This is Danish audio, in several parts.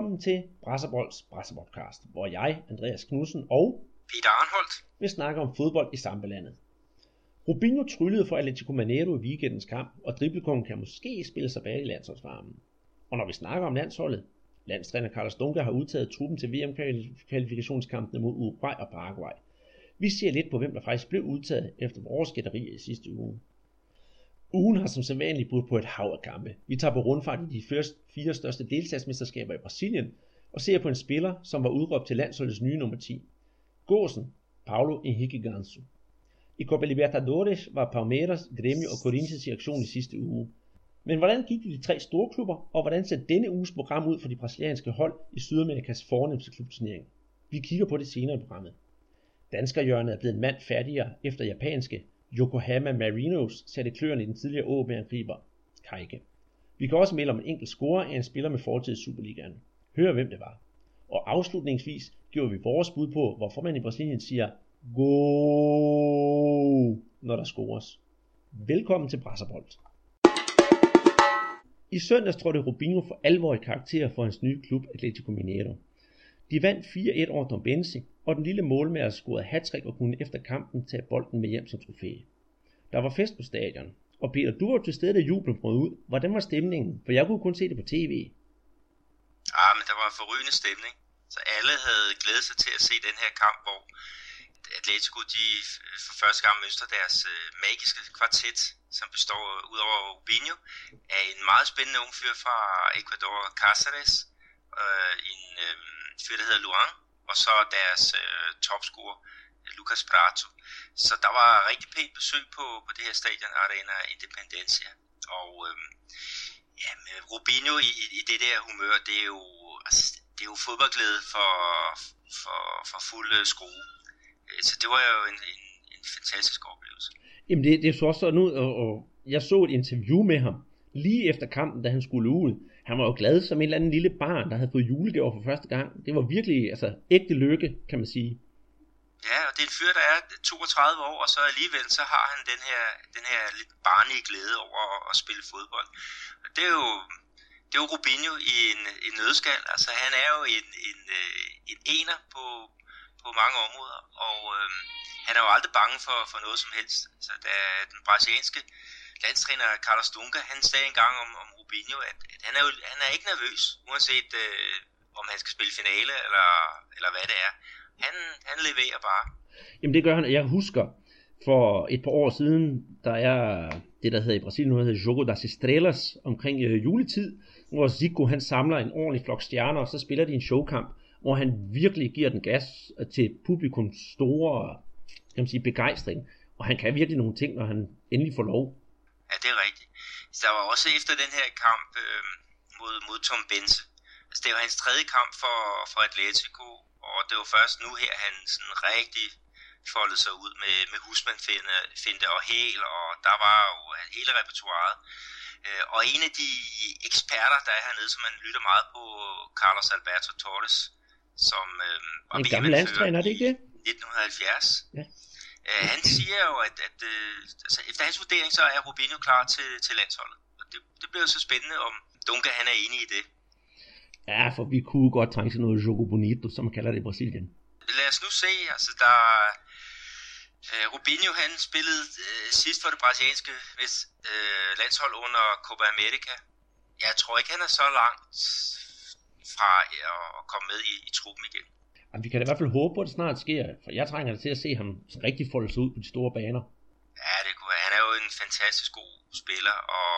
Velkommen til Brasserbolds Brasserpodcast, hvor jeg, Andreas Knudsen og Peter Arnholdt vil snakke om fodbold i sambelandet. Rubinho tryllede for Atletico Mineiro i weekendens kamp, og driblekongen kan måske spille sig bag i landsholdsvarmen. Og når vi snakker om landsholdet, landstræner Carlos Dunga har udtaget truppen til VM-kvalifikationskampene mod Uruguay og Paraguay. Vi ser lidt på, hvem der faktisk blev udtaget efter vores gætterier i sidste uge. Ugen har som sædvanligt budt på et hav af kampe. Vi tager på rundfart i de første fire største delstatsmesterskaber i Brasilien og ser på en spiller, som var udråbt til landsholdets nye nummer 10. Gåsen, Paulo Henrique Ganso. I Copa Libertadores var Palmeiras, Grêmio og Corinthians i aktion i sidste uge. Men hvordan gik det de tre store klubber, og hvordan ser denne uges program ud for de brasilianske hold i Sydamerikas fornemmeste klubturnering? Vi kigger på det senere i programmet. Danskerhjørnet er blevet en mand færdigere efter japanske Yokohama Marinos satte kløerne i den tidligere OB-angriber Kaike. Vi kan også melde om en enkelt score af en spiller med fortid i Superligaen. Hør hvem det var. Og afslutningsvis giver vi vores bud på, hvorfor man i Brasilien siger Go, når der scores. Velkommen til Brasserbold. I søndags trådte Rubinho for alvor i karakter for hans nye klub Atletico Mineiro. De vandt 4-1 over Dombensi, og den lille målmager scorede hat og kunne efter kampen tage bolden med hjem som trofæ. Der var fest på stadion, og Peter, du var til stede, da jublen brød ud. Hvordan var stemningen? For jeg kunne kun se det på tv. Ah, men der var en forrygende stemning. Så alle havde glædet sig til at se den her kamp, hvor Atletico de for første gang møster deres øh, magiske kvartet, som består udover Rubinho, af en meget spændende ung fyr fra Ecuador, Cáceres, øh, en øh, fyr, der hedder Luang, og så deres øh, topscorer, øh, Lucas Prato. Så der var rigtig pænt besøg på, på det her stadion, Arena Independencia. Og øh, ja, med Rubinho i, i det der humør, det er jo, altså, det er jo fodboldglæde for, for, for fuld skrue. Øh, så det var jo en, en, en fantastisk oplevelse. Jamen det, det så også sådan ud, og, og jeg så et interview med ham lige efter kampen, da han skulle ud. Han var jo glad som en eller anden lille barn, der havde fået julegaver for første gang. Det var virkelig altså, ægte lykke, kan man sige. Ja, og det er en fyr, der er 32 år, og så alligevel så har han den her, den her lidt barnlige glæde over at, at spille fodbold. Og det er jo, det er jo Rubinho i en, en nødskal. Altså han er jo en, en, øh, en ener på, på mange områder, og øh, han er jo aldrig bange for, for noget som helst. Så da den brasilianske landstræner Carlos Dunga, han sagde engang om, om Rubinho, at, at han, er jo, han er ikke nervøs, uanset øh, om han skal spille finale, eller, eller hvad det er. Han, han leverer bare. Jamen det gør han. Jeg husker for et par år siden, der er det, der hedder i Brasilien, der hedder Jogo das Estrelas, omkring øh, juletid, hvor Zico han samler en ordentlig flok stjerner, og så spiller de en showkamp, hvor han virkelig giver den gas til publikums store kan man sige, begejstring. Og han kan virkelig nogle ting, når han endelig får lov. Ja, det er rigtigt. Så der var også efter den her kamp øh, mod, mod Tom Bense. Altså, det var hans tredje kamp for, for Atletico, og det var først nu her, han sådan rigtig foldede sig ud med, med husmandfinde og hæl, og der var jo hele repertoireet. Øh, og en af de eksperter, der er hernede, som man lytter meget på, Carlos Alberto Torres, som øh, var en gammel landstræner, er det ikke det? 1970. Ja. Øh, han siger jo, at, at øh, altså, efter hans vurdering, så er Rubinho klar til, til landsholdet. Og det, det bliver så spændende, om Dunga han er enig i det. Ja, for vi kunne godt trænge til noget jogo bonito, som man kalder det i Brasilien. Lad os nu se, altså der... Uh, Rubinho han spillede uh, sidst for det brasilianske uh, landshold under Copa America. Jeg tror ikke, han er så langt fra at komme med i, i truppen igen. Jamen, vi kan da i hvert fald håbe på, at det snart sker, for jeg trænger til at se ham rigtig folde sig ud på de store baner. Ja, det kunne være. Han er jo en fantastisk god spiller, og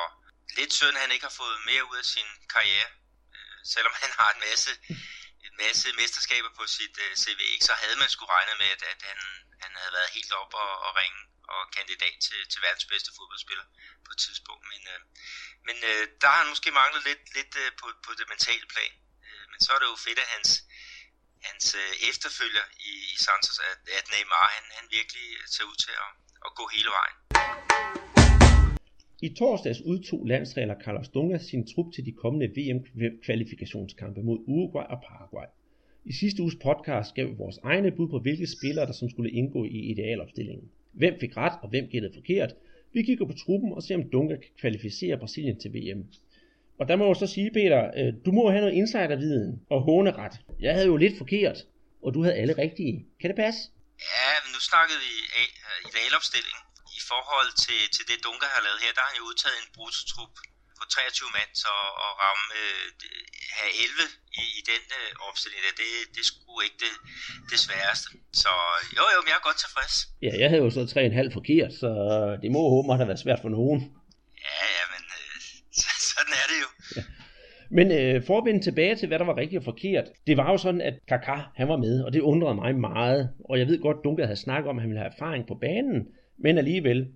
lidt synd, at han ikke har fået mere ud af sin karriere. Øh, selvom han har en masse, en masse mesterskaber på sit øh, CV, så havde man skulle regne med, at, at han, han havde været helt op og, og ringe og kandidat til, til verdens bedste fodboldspiller på et tidspunkt. Men, øh, men øh, der har han måske manglet lidt, lidt øh, på, på det mentale plan. Men så er det jo fedt, at hans, hans øh, efterfølger i, i Santos, at, at Neymar han, han virkelig ser ud til at, at gå hele vejen. I torsdags udtog landstræner Carlos Dunga sin trup til de kommende VM-kvalifikationskampe mod Uruguay og Paraguay. I sidste uges podcast gav vi vores egne bud på, hvilke spillere, der som skulle indgå i idealopstillingen. Hvem fik ret, og hvem gættede forkert? Vi kigger på truppen og ser, om Dunga kan kvalificere Brasilien til VM. Og der må jeg så sige, Peter, øh, du må have noget insiderviden og håneret. Jeg havde jo lidt forkert, og du havde alle rigtige. Kan det passe? Ja, men nu snakkede vi i valgopstilling. I forhold til, til det Dunker har lavet her, der har han jo udtaget en brutotrup på 23 mand, så at ramme øh, have 11 i, i den øh, opstilling, der, det, det skulle ikke det, det sværeste. Så jo, jo, men jeg er godt tilfreds. Ja, jeg havde jo så 3,5 forkert, så det må håbe, at det har været svært for nogen. Ja, ja, øh, sådan er det jo. Ja. Men øh, for at vende tilbage til, hvad der var rigtigt og forkert, det var jo sådan, at Kaká, han var med, og det undrede mig meget. Og jeg ved godt, at Dunker havde snakket om, at han ville have erfaring på banen, men alligevel.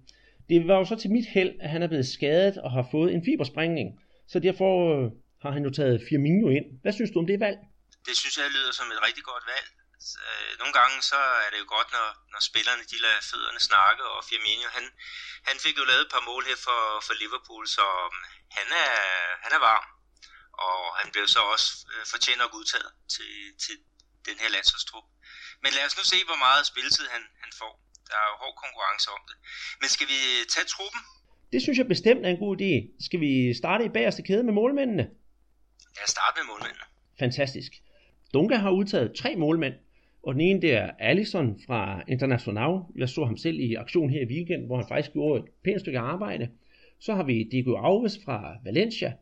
Det var jo så til mit held, at han er blevet skadet og har fået en fibersprængning. Så derfor øh, har han jo taget Firmino ind. Hvad synes du om det valg? Det synes jeg lyder som et rigtig godt valg. Øh, nogle gange så er det jo godt, når, når spillerne de lader fødderne snakke, og Firmino han, han fik jo lavet et par mål her for, for Liverpool, så um, han er, han er varm. Og han blev så også øh, fortjent nok udtaget til, til den her landsholdstrup. Men lad os nu se, hvor meget spilletid han, han får. Der er jo hård konkurrence om det. Men skal vi tage truppen? Det synes jeg bestemt er en god idé. Skal vi starte i bagerste kæde med målmændene? Ja, starte med målmændene. Fantastisk. Dunga har udtaget tre målmænd, og den ene det er Allison fra International. Jeg så ham selv i aktion her i weekend, hvor han faktisk gjorde et pænt stykke arbejde. Så har vi Diego Alves fra Valencia,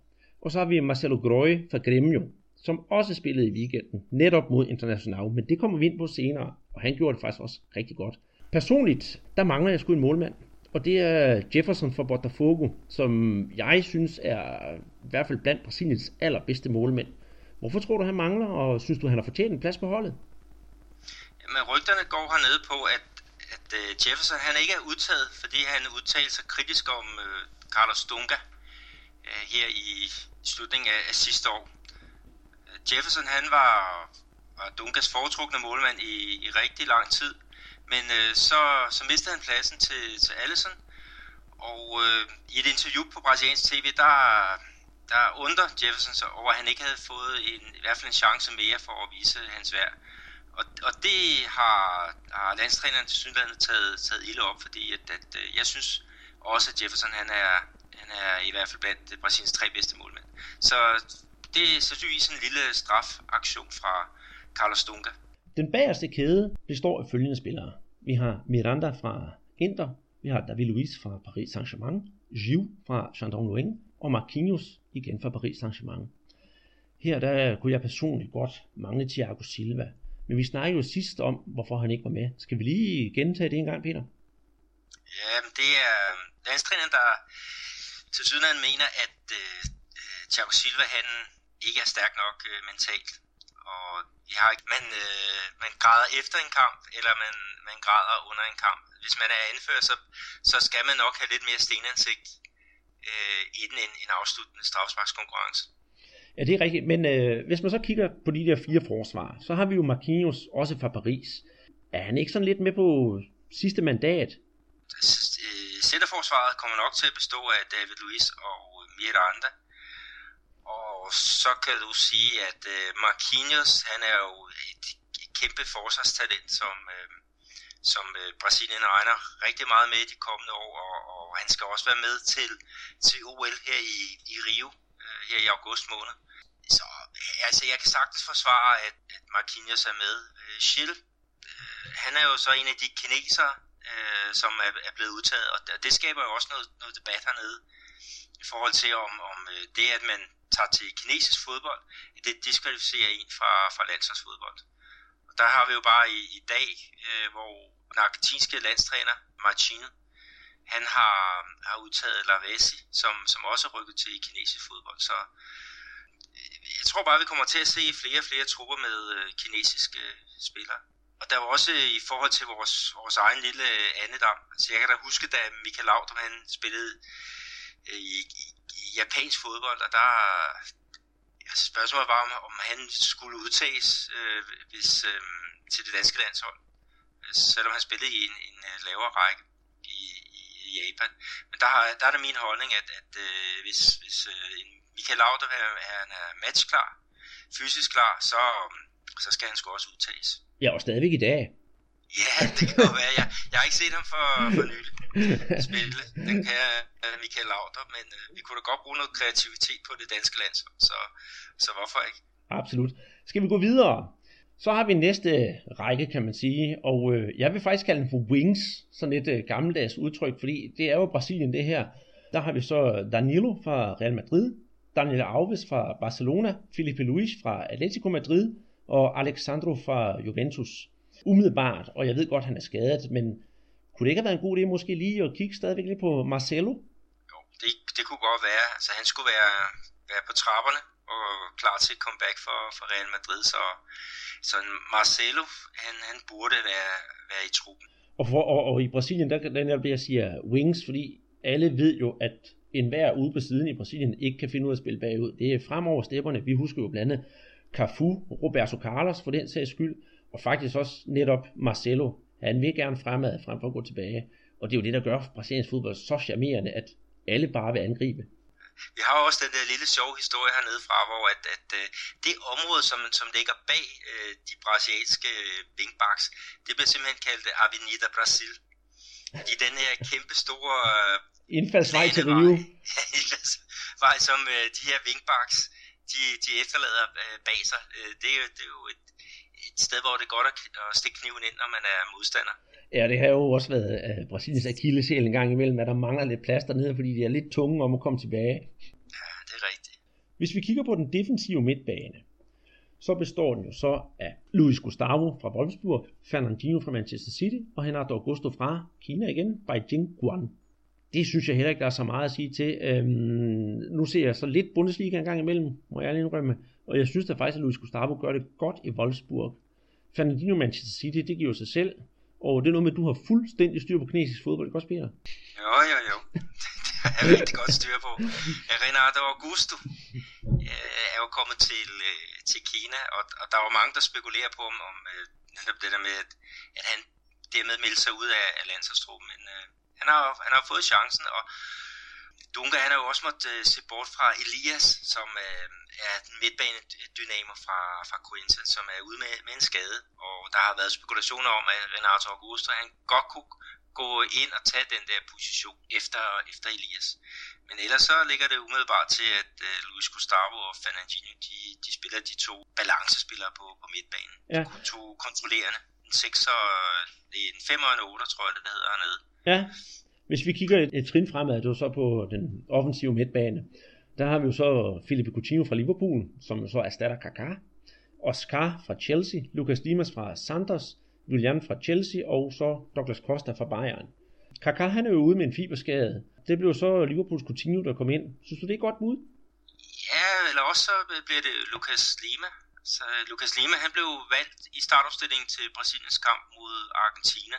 og så har vi Marcelo Groi fra Gremio, som også spillede i weekenden, netop mod International, men det kommer vi ind på senere, og han gjorde det faktisk også rigtig godt. Personligt, der mangler jeg sgu en målmand, og det er Jefferson fra Botafogo, som jeg synes er i hvert fald blandt Brasiliens allerbedste målmænd. Hvorfor tror du, han mangler, og synes du, han har fortjent en plads på holdet? Men rygterne går hernede på, at, at uh, Jefferson han ikke er udtaget, fordi han udtalte sig kritisk om uh, Carlos Dunga uh, her i slutningen af, af sidste år. Uh, Jefferson han var, var Dungas foretrukne målmand i, i rigtig lang tid, men uh, så, så mistede han pladsen til, til Allison, og uh, i et interview på brasiliansk tv, der, der undrer Jefferson sig over, at han ikke havde fået en, i hvert fald en chance mere for at vise hans værd. Og, og det har, har landstræneren til synligheden taget, taget ilde op, fordi at, at, øh, jeg synes også, at Jefferson han er, han er i hvert fald blandt Brasiliens tre bedste målmænd. Så det er sandsynligvis en lille strafaktion fra Carlos Dunga. Den bagerste kæde består af følgende spillere. Vi har Miranda fra Inter, vi har David Luiz fra Paris Saint-Germain, Gilles fra Chandon og Marquinhos igen fra Paris Saint-Germain. Her der kunne jeg personligt godt mangle Thiago Silva, men vi snakkede jo sidst om, hvorfor han ikke var med. Skal vi lige gentage det en gang, Peter? Ja, det er øh, landstræneren, der til sydenland mener, at øh, øh, Thiago Silva han ikke er stærk nok øh, mentalt. Og vi har ikke, man, øh, man græder efter en kamp, eller man, man græder under en kamp. Hvis man er anført, så, så skal man nok have lidt mere stenansigt øh, inden en, en afsluttende strafsparkskonkurrence. Ja, det er rigtigt. Men øh, hvis man så kigger på de der fire forsvar, så har vi jo Marquinhos også fra Paris. Er han ikke sådan lidt med på sidste mandat? Øh, centerforsvaret kommer nok til at bestå af David Luiz og Miranda. Og så kan du sige, at øh, Marquinhos, han er jo et kæmpe forsvarstalent, som, øh, som øh, Brasilien regner rigtig meget med i de kommende år, og, og han skal også være med til, til OL her i, i Rio øh, her i august måned. Så øh, altså, jeg kan sagtens forsvare, at, at Marquinhos er med. Øh, Schill, øh, han er jo så en af de kinesere, øh, som er, er blevet udtaget, og det skaber jo også noget, noget debat hernede i forhold til, om, om øh, det, at man tager til kinesisk fodbold, det diskvalificerer en fra, fra landsholdsfodbold. Og der har vi jo bare i, i dag, øh, hvor den argentinske landstræner, Martino, han har, har udtaget Lavesi, som, som også er rykket til kinesisk fodbold. Så jeg tror bare, vi kommer til at se flere og flere trupper med øh, kinesiske øh, spillere. Og der var også øh, i forhold til vores, vores egen lille øh, andedam. Altså jeg kan da huske, da Michael Laudrup han spillede øh, i, i, i japansk fodbold, og der altså spørgsmålet var, om, om han skulle udtages øh, hvis, øh, til det danske landshold, selvom han spillede i en, en lavere række i, i Japan. Men der, har, der er det min holdning, at, at øh, hvis, hvis øh, en Michael Laudrup er, han er matchklar, fysisk klar, så, så skal han sgu også udtages. Ja, og stadigvæk i dag. Ja, det kan jo være. Jeg, jeg har ikke set ham for, for nylig spille. Den kan jeg, øh, Michael Laudrup, men uh, vi kunne da godt bruge noget kreativitet på det danske land, så, så hvorfor ikke? Absolut. Skal vi gå videre? Så har vi næste række, kan man sige, og øh, jeg vil faktisk kalde den for Wings, sådan et øh, gammeldags udtryk, fordi det er jo Brasilien det her. Der har vi så Danilo fra Real Madrid, Daniel Alves fra Barcelona, Felipe Luis fra Atletico Madrid og Alexandro fra Juventus. Umiddelbart, og jeg ved godt, han er skadet, men kunne det ikke have været en god idé måske lige at kigge stadigvæk lidt på Marcelo? Jo, det, det kunne godt være. Altså han skulle være, være på trapperne og klar til et comeback for, for Real Madrid, så, så Marcelo, han, han burde være, være i truppen. Og, for, og, og i Brasilien, der, der er det, jeg siger wings, fordi alle ved jo, at enhver ude på siden i Brasilien ikke kan finde ud af at spille bagud. Det er fremover stepperne. Vi husker jo blandt andet Cafu, Roberto Carlos for den sags skyld, og faktisk også netop Marcelo. Han vil gerne fremad frem for at gå tilbage. Og det er jo det, der gør Brasiliens fodbold så charmerende, at alle bare vil angribe. Vi har også den der lille sjove historie hernede fra, hvor at, at, øh, det område, som, som ligger bag øh, de brasilianske øh, wingbacks, det bliver simpelthen kaldt Avenida Brasil. I den her kæmpe store indfaldsvej til Rio. vej, som uh, de her wingbacks, de, de efterlader uh, bag sig. Uh, det, er, det er jo et, et sted, hvor det er godt at, at stikke kniven ind, når man er modstander. Ja, det har jo også været uh, Brasiliens akillesæl en gang imellem, at der mangler lidt plads dernede, fordi de er lidt tunge om at komme tilbage. Ja, det er rigtigt. Hvis vi kigger på den defensive midtbane, så består den jo så af Luis Gustavo fra Wolfsburg, Fernandinho fra Manchester City og Renato Augusto fra Kina igen, Beijing Guan det synes jeg heller ikke, der er så meget at sige til. Øhm, nu ser jeg så lidt Bundesliga en gang imellem, må jeg indrømme, og jeg synes da faktisk, at Luis Gustavo gør det godt i Wolfsburg. Fernandinho Manchester City, det giver sig selv, og det er noget med, at du har fuldstændig styr på kinesisk fodbold, ikke også, Peter? Jo, jo, jo. Det har jeg rigtig godt styr på. Renato Augusto øh, er jo kommet til, øh, til Kina, og, og der var mange, der spekulerer på, om, om øh, netop det der med, at, at han dermed meldte sig ud af, af landsholdstruppen, men øh, han har, han har fået chancen, og Dunga han har jo også måttet uh, se bort fra Elias, som uh, er den midtbanedynamo fra, fra Corinthians, som er ude med, med en skade. Og der har været spekulationer om, at Renato Augusto han godt kunne gå ind og tage den der position efter, efter Elias. Men ellers så ligger det umiddelbart til, at uh, Luis Gustavo og Fernandinho, de, de spiller de to balancespillere på, på midtbanen. Ja. De to kontrollerende. En 6 og en 5 og en 8, tror jeg, det hedder hernede. Ja, hvis vi kigger et, et trin fremad, det er så på den offensive midtbane, der har vi jo så Philippe Coutinho fra Liverpool, som så erstatter Kaká, Oscar fra Chelsea, Lucas Dimas fra Santos, William fra Chelsea og så Douglas Costa fra Bayern. Kaká han er jo ude med en fiberskade. Det blev så Liverpools Coutinho, der kom ind. Synes du, det er godt bud? Ja, eller også så bliver det Lucas Lima. Så Lucas Lima han blev valgt i startopstillingen til Brasiliens kamp mod Argentina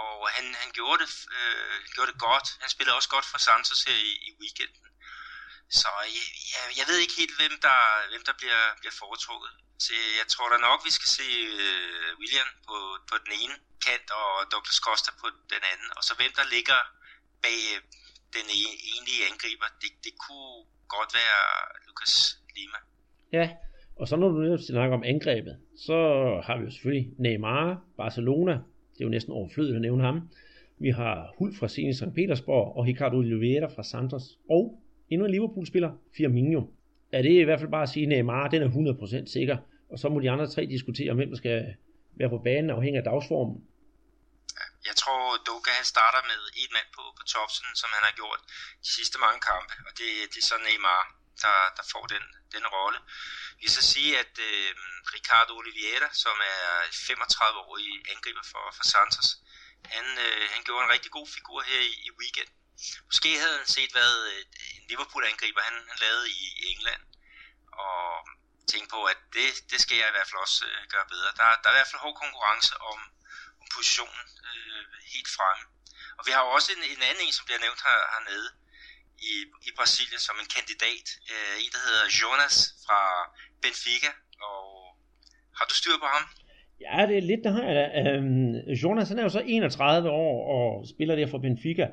og han, han gjorde, det, øh, gjorde det godt. Han spillede også godt for Santos her i, i weekenden. Så jeg, jeg, jeg ved ikke helt, hvem der, hvem der bliver, bliver foretrukket. Så jeg tror da nok, vi skal se øh, William på, på den ene kant, og Douglas Costa på den anden. Og så hvem der ligger bag øh, den ene, egentlige angriber, det, det kunne godt være Lucas Lima. Ja, og så når du netop snakker om angrebet, så har vi jo selvfølgelig Neymar, Barcelona, det er jo næsten overflødigt at nævne ham. Vi har Hul fra Zenit St. Petersborg og Ricardo Oliveira fra Santos. Og endnu en Liverpool-spiller, Firmino. Er det i hvert fald bare at sige, at Neymar den er 100% sikker, og så må de andre tre diskutere, hvem der skal være på banen afhængig af dagsformen. Jeg tror, Doka han starter med et mand på, på topsen, som han har gjort de sidste mange kampe, og det, det er så Neymar, der, der får den, den rolle. Vi kan så sige, at øh, Ricardo Oliveira, som er 35-årig angriber for, for Santos, han, øh, han gjorde en rigtig god figur her i, i weekend. Måske havde han set, hvad øh, en Liverpool-angriber han, han lavede i England, og tænkte på, at det, det skal jeg i hvert fald også øh, gøre bedre. Der, der er i hvert fald hård konkurrence om, om positionen øh, helt fremme. Og vi har jo også en, en anden en, som bliver nævnt her, hernede, i, i Brasilien som en kandidat. Øh, en, der hedder Jonas fra Benfica. Og har du styr på ham? Ja, det er lidt, det har jeg da. Øhm, Jonas, han er jo så 31 år og spiller der for Benfica.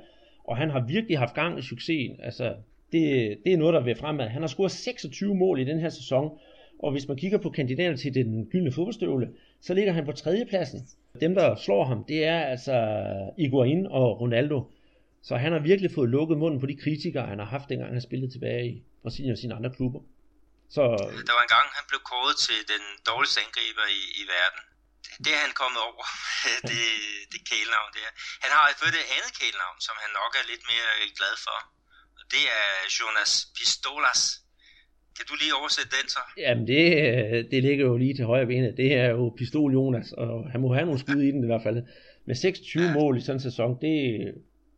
Og han har virkelig haft gang i succesen. Altså, det, det er noget, der vil fremad. Han har scoret 26 mål i den her sæson. Og hvis man kigger på kandidater til den gyldne fodboldstøvle, så ligger han på tredjepladsen. Dem, der slår ham, det er altså Iguain og Ronaldo. Så han har virkelig fået lukket munden på de kritikere, han har haft, dengang han spillede tilbage i Brasilien og sine andre klubber. Så... Der var en gang, han blev kåret til den dårligste angriber i, i verden. Det er han kommet over, det, det kælenavn der. Han har fået et andet kælenavn, som han nok er lidt mere glad for. Og det er Jonas Pistolas. Kan du lige oversætte den så? Jamen det, det ligger jo lige til højre benet. Det er jo Pistol Jonas, og han må have nogle skud i den i hvert fald. Med 26 ja. mål i sådan en sæson, det,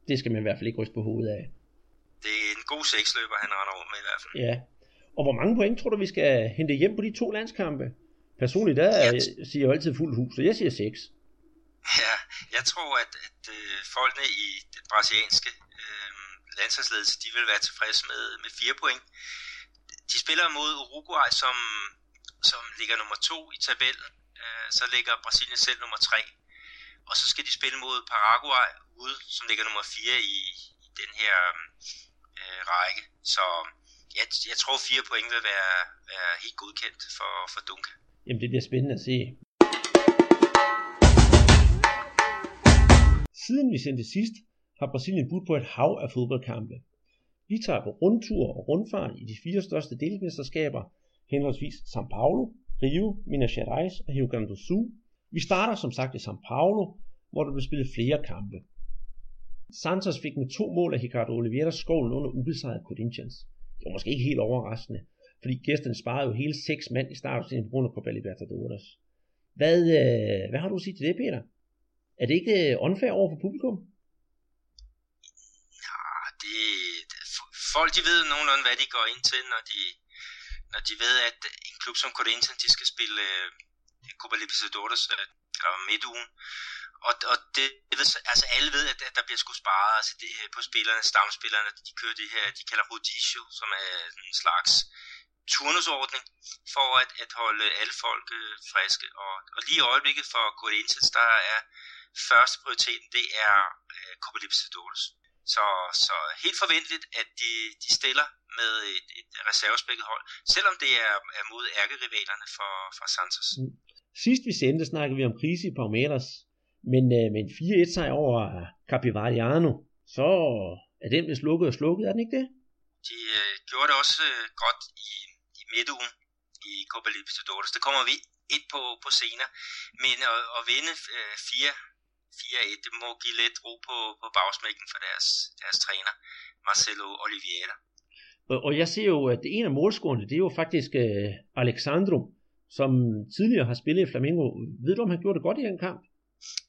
det skal man i hvert fald ikke ryste på hovedet af. Det er en god seksløber, han render rundt med i hvert fald. Ja. Og hvor mange point tror du, vi skal hente hjem på de to landskampe? Personligt, der ja. siger jeg altid fuldt hus, så jeg siger 6. Ja, jeg tror, at, at øh, folkene i den brasilianske øh, landsholdsledelse, de vil være tilfredse med, med 4 point. De spiller mod Uruguay, som, som ligger nummer 2 i tabellen. Øh, så ligger Brasilien selv nummer 3. Og så skal de spille mod Paraguay ude, som ligger nummer 4 i, i den her øhm, øh, række. Så jeg, jeg tror, fire point vil være, være helt godkendt for, for Dunk. Jamen, det bliver spændende at se. Siden vi sendte sidst, har Brasilien budt på et hav af fodboldkampe. Vi tager på rundtur og rundfart i de fire største delmesterskaber, henholdsvis São Paulo, Rio, Minas Gerais og Rio Grande do Sul. Vi starter som sagt i São Paulo, hvor der blev spillet flere kampe. Santos fik med to mål af Ricardo Oliveira skovlen under ubesejret Corinthians. Det var måske ikke helt overraskende, fordi gæsterne sparede jo hele seks mand i starten på grund af Copa Libertadores. Hvad, øh, hvad har du at sige til det, Peter? Er det ikke øh, unfair over for publikum? Ja, det, folk de ved nogenlunde, hvad de går ind til, når de, når de ved, at en klub som Corinthians, de skal spille øh, Copa Libertadores uh, midtugen. Og, og det, altså alle ved, at, at der bliver sgu sparet altså det, øh, på spillerne, stamspillerne, de kører det her, de kalder rodizio, som er en slags turnusordning for at, at holde alle folk øh, friske. Og, og lige i øjeblikket for Corinthians, der er første prioriteten, det er øh, Copa Libertadores. Så, så helt forventeligt, at de, de stiller med et, et reservespækket hold, selvom det er, er mod ærkerivalerne for, for Santos. Mm. Sidst vi sendte, snakkede vi om krise i Palmeiras, men øh, med en 4-1 sejr over Capivariano, så er den vist lukket og slukket, er den ikke det? De øh, gjorde det også øh, godt i, i midtugen i Copa Libertadores. Det kommer vi ind på, på senere. Men at, at vinde øh, 4 4-1, det må give lidt ro på, på bagsmækken for deres, deres træner, Marcelo Oliveira. Og, og jeg ser jo, at en af målscorerne, det er jo faktisk uh, Alexandro, som tidligere har spillet i Flamengo. Ved du, om han gjorde det godt i den kamp?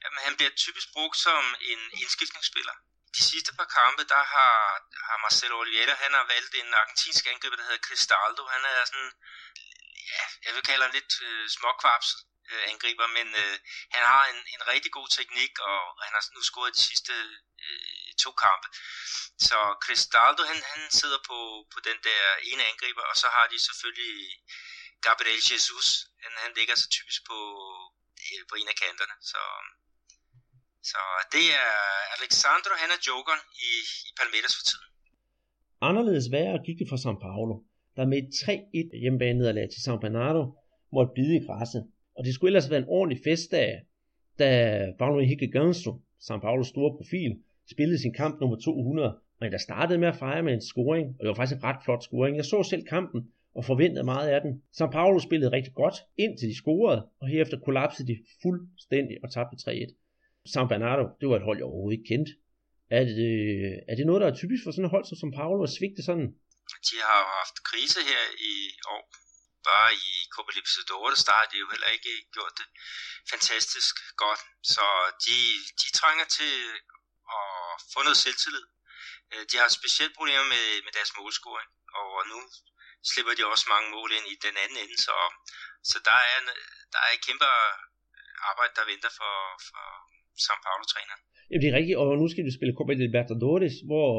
Jamen, han bliver typisk brugt som en indskiftningsspiller. De sidste par kampe, der har, har Marcelo Oliveira, han har valgt en argentinsk angriber, der hedder Cristaldo. Han er sådan, ja, jeg vil kalde ham lidt øh, småkvapset øh, angriber, men øh, han har en, en rigtig god teknik, og han har nu scoret de sidste øh, to kampe. Så Cristaldo, han, han sidder på, på den der ene angriber, og så har de selvfølgelig Gabriel Jesus. Han, han ligger så typisk på, øh, på en af kanterne. Så, så det er Alexandro, han er jokeren i, i Palmeiras for tiden. Anderledes værre gik det for São Paulo, der med 3-1 hjemmebane nederlag til São Bernardo måtte bide i græsset. Og det skulle ellers være en ordentlig festdag, da Paulo Henrique Ganso, São Paulos store profil, spillede sin kamp nummer 200, men der startede med at fejre med en scoring, og det var faktisk en ret flot scoring. Jeg så selv kampen og forventede meget af den. São Paulo spillede rigtig godt, indtil de scorede, og herefter kollapsede de fuldstændig og tabte 3-1. San Bernardo, det var et hold, jeg overhovedet ikke kendte. Er det, er det noget, der er typisk for sådan et hold som São Paulo at svigte sådan? De har jo haft krise her i år, bare i Copa Libertadores, der har de jo heller ikke gjort det fantastisk godt. Så de, de trænger til at få noget selvtillid. Øh, de har specielt problemer med, med deres målscoring, og nu slipper de også mange mål ind i den anden ende, så, så der, er, der er et kæmpe arbejde, der venter for, for São Paulo-træneren. Jamen det er rigtigt, og nu skal vi spille Copa Libertadores, hvor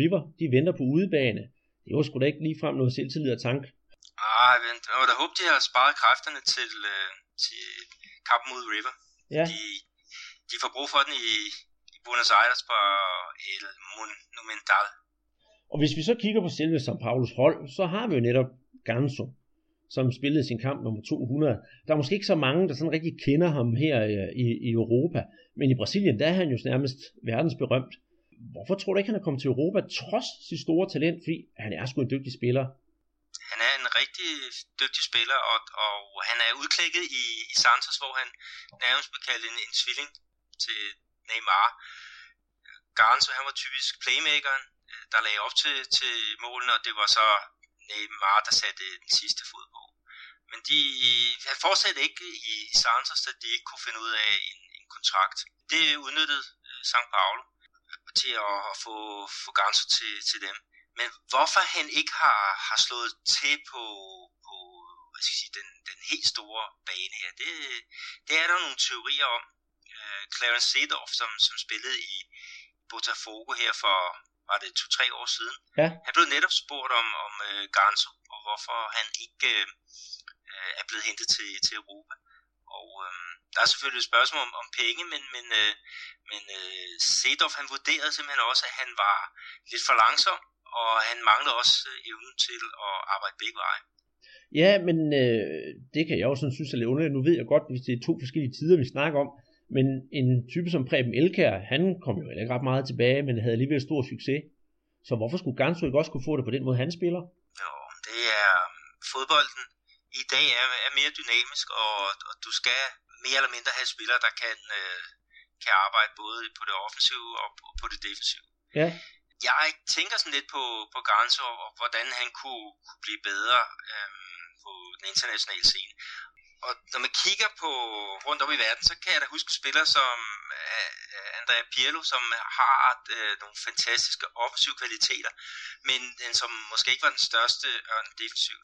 River de venter på udebane. Det jo sgu da ikke ligefrem noget selvtillid og tank. Ah, vent. Jeg må da håbe, de har sparet kræfterne til, øh, til kampen mod River. Ja. De, de får brug for den i, i Buenos Aires på El Monumental. Og hvis vi så kigger på selve São Paulos hold, så har vi jo netop Ganso, som spillede sin kamp nummer 200. Der er måske ikke så mange, der sådan rigtig kender ham her øh, i, i Europa, men i Brasilien, der er han jo nærmest verdensberømt. Hvorfor tror du ikke, han er kommet til Europa, trods sit store talent, fordi han er sgu en dygtig spiller? Han er en rigtig dygtig spiller, og, og han er udklækket i, i Santos, hvor han nærmest blev kaldt en, en tvilling til Neymar. Garanzo, han var typisk playmakeren, Øh, der lagde op til, til målene, og det var så Neymar, der satte den sidste fod på. Men de, havde fortsat ikke i Santos, at de ikke kunne finde ud af en, en kontrakt. Det udnyttede øh, St. Øh, til at, få, få Ganso til, til dem. Men hvorfor han ikke har, har slået til på, på hvad skal jeg sige, den, den helt store bane her, det, det er der nogle teorier om. Øh, Clarence Seedorf, som, som spillede i Botafogo her for, var det to-tre år siden, ja. han blev netop spurgt om, om uh, Ganso, og hvorfor han ikke uh, er blevet hentet til, til Europa. Og øhm, der er selvfølgelig et spørgsmål om, om penge, men, men, øh, men øh, Sedorf han vurderede simpelthen også, at han var lidt for langsom, og han manglede også øh, evnen til at arbejde begge veje. Ja, men øh, det kan jeg også sådan synes er lidt underligt. Nu ved jeg godt, hvis det er to forskellige tider, vi snakker om, men en type som Preben Elkær, han kom jo ikke ret meget tilbage, men havde alligevel stor succes. Så hvorfor skulle Gansu ikke også kunne få det på den måde, han spiller? Jo, det er fodbolden i dag er, er mere dynamisk, og, og du skal mere eller mindre have spillere, der kan, øh, kan arbejde både på det offensive og på, på det defensive. Ja. Jeg tænker sådan lidt på, på Garnso, og hvordan han kunne, kunne blive bedre øh, på den internationale scene. Og når man kigger på rundt om i verden, så kan jeg da huske spillere som uh, Andrea Pirlo, som har uh, nogle fantastiske offensive kvaliteter, men den som måske ikke var den største og defensiv.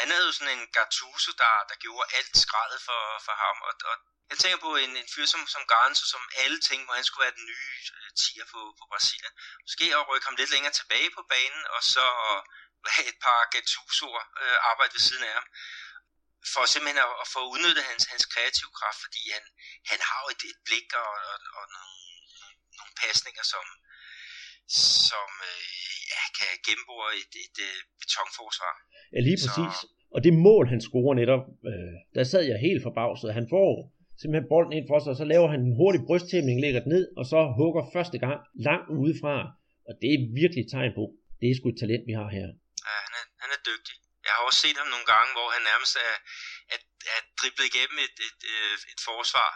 Han havde jo sådan en Gattuso, der, der gjorde alt skrædet for, for ham, og, og jeg tænker på en, en fyr som, som Garnso, som alle tænkte, at han skulle være den nye uh, tiger på, på Brasilien. Måske at rykke ham lidt længere tilbage på banen, og så have et par Gattuso'er øh, arbejde ved siden af ham for simpelthen at, at få udnyttet hans, hans kreative kraft, fordi han, han har jo et, et blik og, og, og nogle, nogle pasninger, som, som øh, ja, kan gennembore et, et, et øh, betonforsvar. Ja, lige præcis. Så... Og det mål, han scorer netop, øh, der sad jeg helt forbavset. Han får simpelthen bolden ind for sig, og så laver han en hurtig brysttæmning, lægger den ned, og så hugger første gang langt udefra. Og det er virkelig et tegn på, det er sgu et talent, vi har her. Ja, han er, han er dygtig. Jeg har også set ham nogle gange, hvor han nærmest er, er, er driblet igennem et, et, et, et forsvar,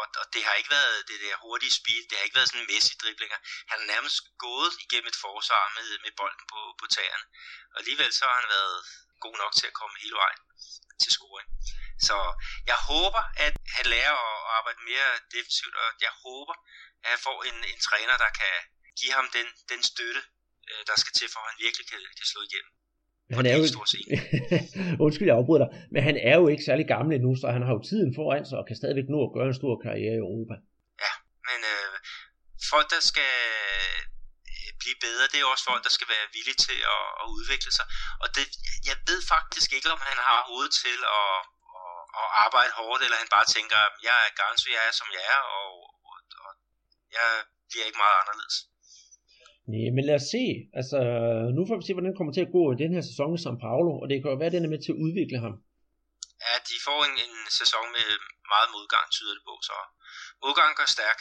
og, og det har ikke været det der hurtige speed, det har ikke været sådan en mæssig driblinger. Han har nærmest gået igennem et forsvar med, med bolden på, på tæerne, og alligevel så har han været god nok til at komme hele vejen til scoring. Så jeg håber, at han lærer at arbejde mere defensivt, og jeg håber, at han får en, en træner, der kan give ham den, den støtte, øh, der skal til, for at han virkelig kan, kan slå igennem. Han er jo. Undskyld, jeg afbryder dig. Men han er jo ikke særlig gammel endnu, så han har jo tiden foran sig og kan stadigvæk nå at gøre en stor karriere i Europa. Ja, men øh, folk, der skal øh, blive bedre, det er også folk, der skal være villige til at, at udvikle sig. Og det, jeg ved faktisk ikke, om han har hovedet til at, at, at arbejde hårdt, eller han bare tænker, jeg er ganske, jeg er som jeg er, og, og, og jeg bliver ikke meget anderledes. Nej, men lad os se. Altså, nu får vi se, hvordan det kommer til at gå i den her sæson i São Paulo, og det kan jo være, at den er med til at udvikle ham. Ja, de får en, en sæson med meget modgang, tyder det på, så modgang gør stærk.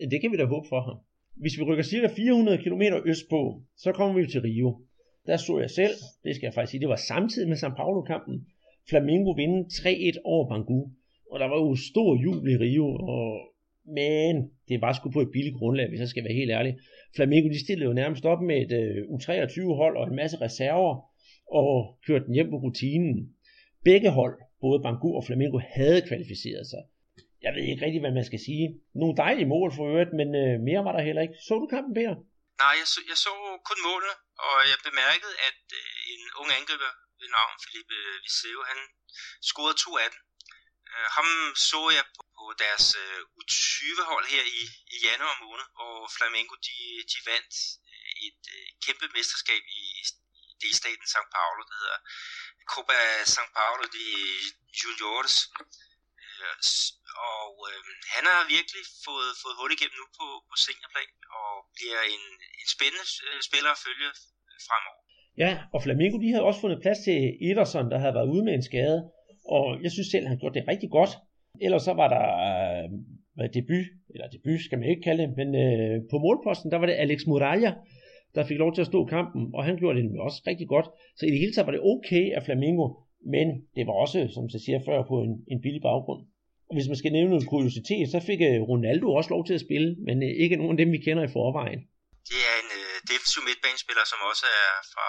Ja, det kan vi da håbe for ham. Hvis vi rykker cirka 400 km østpå, så kommer vi til Rio. Der så jeg selv, det skal jeg faktisk sige, det var samtidig med São Paulo-kampen, Flamengo vinde 3-1 over Bangu. Og der var jo stor jubel i Rio, og men det var sgu på et billigt grundlag, hvis jeg skal være helt ærlig. Flamengo de stillede jo nærmest op med et uh, U23-hold og en masse reserver, og kørte den hjem på rutinen. Begge hold, både Bangu og Flamengo, havde kvalificeret sig. Jeg ved ikke rigtig, hvad man skal sige. Nogle dejlige mål for øvrigt, men øh, mere var der heller ikke. Så du kampen, Peter? Nej, jeg så, jeg så kun målene, og jeg bemærkede, at øh, en ung angriber ved navn Felipe Viseu, han scorede to af dem. Øh, ham så jeg på på deres øh, U20-hold her i, i januar måned, hvor Flamengo de, de vandt øh, et øh, kæmpe mesterskab i, i delstaten São Paulo, der hedder Copa São Paulo de Juniores. Øh, og øh, han har virkelig fået, fået hul igennem nu på, på seniorplan, og bliver en, en spændende øh, spiller at følge fremover. Ja, og Flamengo de havde også fundet plads til Ederson, der havde været ude med en skade, og jeg synes selv, han gjorde det rigtig godt. Ellers så var der øh, debut, eller debut skal man ikke kalde det, men øh, på målposten, der var det Alex Muralla, der fik lov til at stå kampen, og han gjorde det også rigtig godt. Så i det hele taget var det okay af Flamingo, men det var også, som jeg siger før, på en, en billig baggrund. Og hvis man skal nævne en kuriositet, så fik øh, Ronaldo også lov til at spille, men øh, ikke nogen af dem, vi kender i forvejen. Det er en øh, defensiv midtbanespiller, som også er fra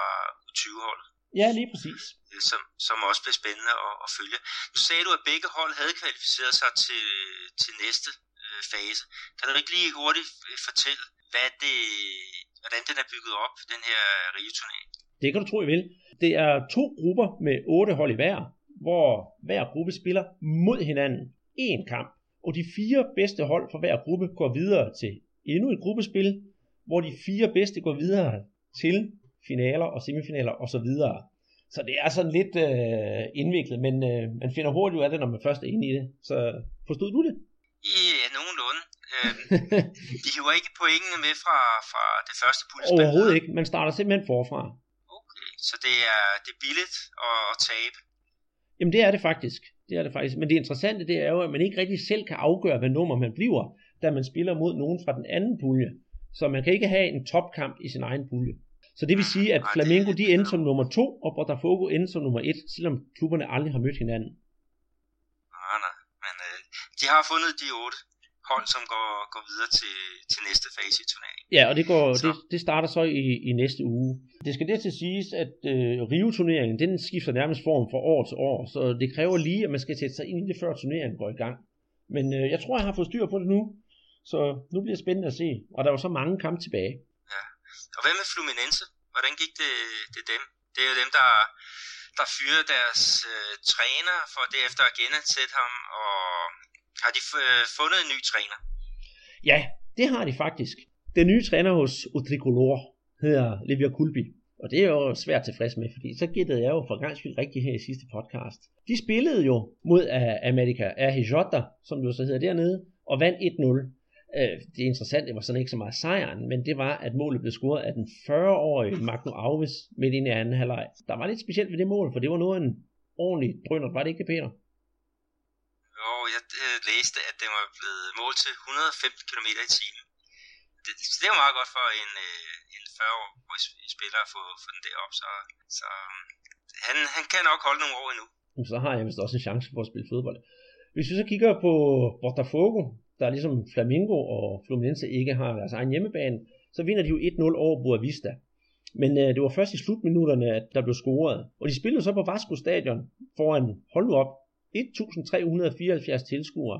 U20-holdet. Ja, lige præcis. Øh, som, som også bliver spændende at, at følge. Nu sagde du, at begge hold havde kvalificeret sig til, til næste øh, fase. Kan du ikke lige hurtigt øh, fortælle, hvad det, hvordan den er bygget op, den her Rio-turnering? Det kan du tro, I vil. Det er to grupper med otte hold i hver, hvor hver gruppe spiller mod hinanden én kamp. Og de fire bedste hold fra hver gruppe går videre til endnu et gruppespil, hvor de fire bedste går videre til finaler og semifinaler osv. Så det er sådan lidt øh, indviklet, men øh, man finder hurtigt ud af det, når man først er inde i det. Så forstod du det? Ja, nogenlunde. Øh, de hiver ikke pointene med fra, fra det første puljespil? Overhovedet ikke. Man starter simpelthen forfra. Okay, så det er, det er billigt at, at tabe? Jamen det er det faktisk. Det er det faktisk. Men det interessante det er jo, at man ikke rigtig selv kan afgøre, hvad nummer man bliver, da man spiller mod nogen fra den anden pulje. Så man kan ikke have en topkamp i sin egen pulje. Så det vil sige, at Flamengo de endte som nummer to, og Botafogo endte som nummer et, selvom klubberne aldrig har mødt hinanden. Ah, nej, men øh, de har fundet de otte hold, som går, går videre til, til næste fase i turneringen. Ja, og det, går, det, det starter så i, i næste uge. Det skal det til siges, at øh, Rio-turneringen, den skifter nærmest form fra år til år, så det kræver lige, at man skal sætte sig ind i det, før turneringen går i gang. Men øh, jeg tror, jeg har fået styr på det nu, så nu bliver det spændende at se. Og der er jo så mange kampe tilbage. Og hvad med Fluminense? Hvordan gik det, det dem? Det er jo dem, der, der fyrede deres øh, træner for derefter at genansætte ham, og har de øh, fundet en ny træner? Ja, det har de faktisk. Den nye træner hos Utricolor hedder Livia Kulbi. Og det er jo svært tilfreds med, fordi så gættede jeg jo for gang skyld rigtigt her i sidste podcast. De spillede jo mod America RHJ, som det så hedder dernede, og vandt 1-0. Øh, det interessante var sådan ikke så meget sejren, men det var, at målet blev scoret af den 40-årige Magno Alves midt ind i anden halvleg. Der var lidt specielt ved det mål, for det var noget en ordentlig drønner, var det ikke, Peter? Jo, jeg øh, læste, at det var blevet mål til 115 km i timen. Det, det var meget godt for en, øh, en 40-årig spiller at få, få den derop, så, så han, han kan nok holde nogle år endnu. Så har jeg vist også en chance for at spille fodbold. Hvis vi så kigger på Botafogo, der ligesom Flamingo og Fluminense ikke har deres egen hjemmebane, så vinder de jo 1-0 over Boa Vista. Men øh, det var først i slutminutterne, at der blev scoret. Og de spillede så på Vasco Stadion foran, hold nu op, 1.374 tilskuere.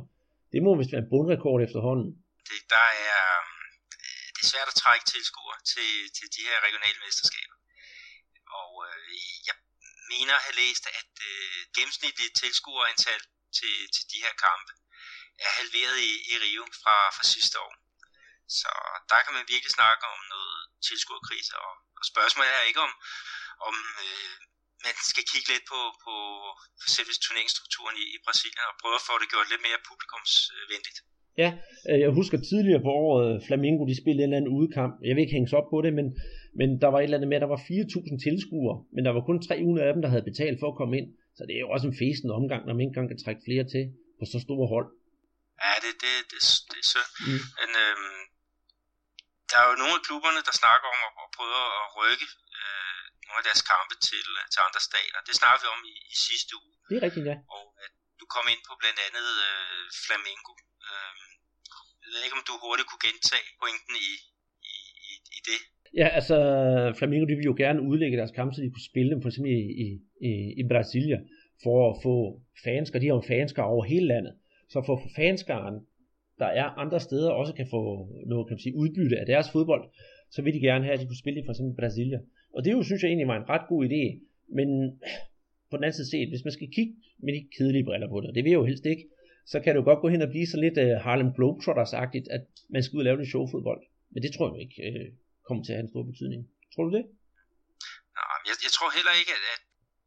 Det må vist være en bundrekord efterhånden. Det, der er, øh, det er svært at trække tilskuere til, til de her regionale mesterskaber. Og øh, jeg mener at have læst, at øh, gennemsnitligt tilskuerantal til, til de her kampe er halveret i, i Rio fra, fra sidste år. Så der kan man virkelig snakke om noget tilskuerkrise, og, og spørgsmålet er ikke om, om øh, man skal kigge lidt på, på selve turneringsstrukturen i, i Brasilien og prøve at få det gjort lidt mere publikumsvenligt. Ja, øh, jeg husker tidligere på året, øh, Flamingo de spillede en eller anden udkamp. Jeg vil ikke hænge op på det, men, men der var et eller andet med, at der var 4.000 tilskuere, men der var kun 300 af dem, der havde betalt for at komme ind. Så det er jo også en fesen omgang, når man ikke engang kan trække flere til på så store hold. Ja, det, det, det, det er synd. Mm. Men øhm, der er jo nogle af klubberne, der snakker om at, at prøve at rykke øh, nogle af deres kampe til, til andre stater. Det snakker vi om i, i sidste uge. Det er rigtigt, ja. Og at du kom ind på blandt andet øh, Flamingo. Øh, jeg ved ikke, om du hurtigt kunne gentage pointen i, i, i, i det. Ja, altså Flamingo de ville jo gerne udlægge deres kampe, så de kunne spille dem for eksempel i, i, i, i Brasilia, for at få fanskere. De har jo fanskere over hele landet. Så for fanskaren, der er andre steder, også kan få noget kan man sige, udbytte af deres fodbold, så vil de gerne have, at de kunne spille i for eksempel Brasilia. Og det jo, synes jeg egentlig var en ret god idé, men på den anden side set, hvis man skal kigge med de kedelige briller på det, og det vil jeg jo helst ikke, så kan det jo godt gå hen og blive så lidt uh, Harlem Globetrotters-agtigt, at man skal ud og lave lidt showfodbold. Men det tror jeg ikke uh, kommer til at have en stor betydning. Tror du det? Nej, jeg, jeg tror heller ikke, at,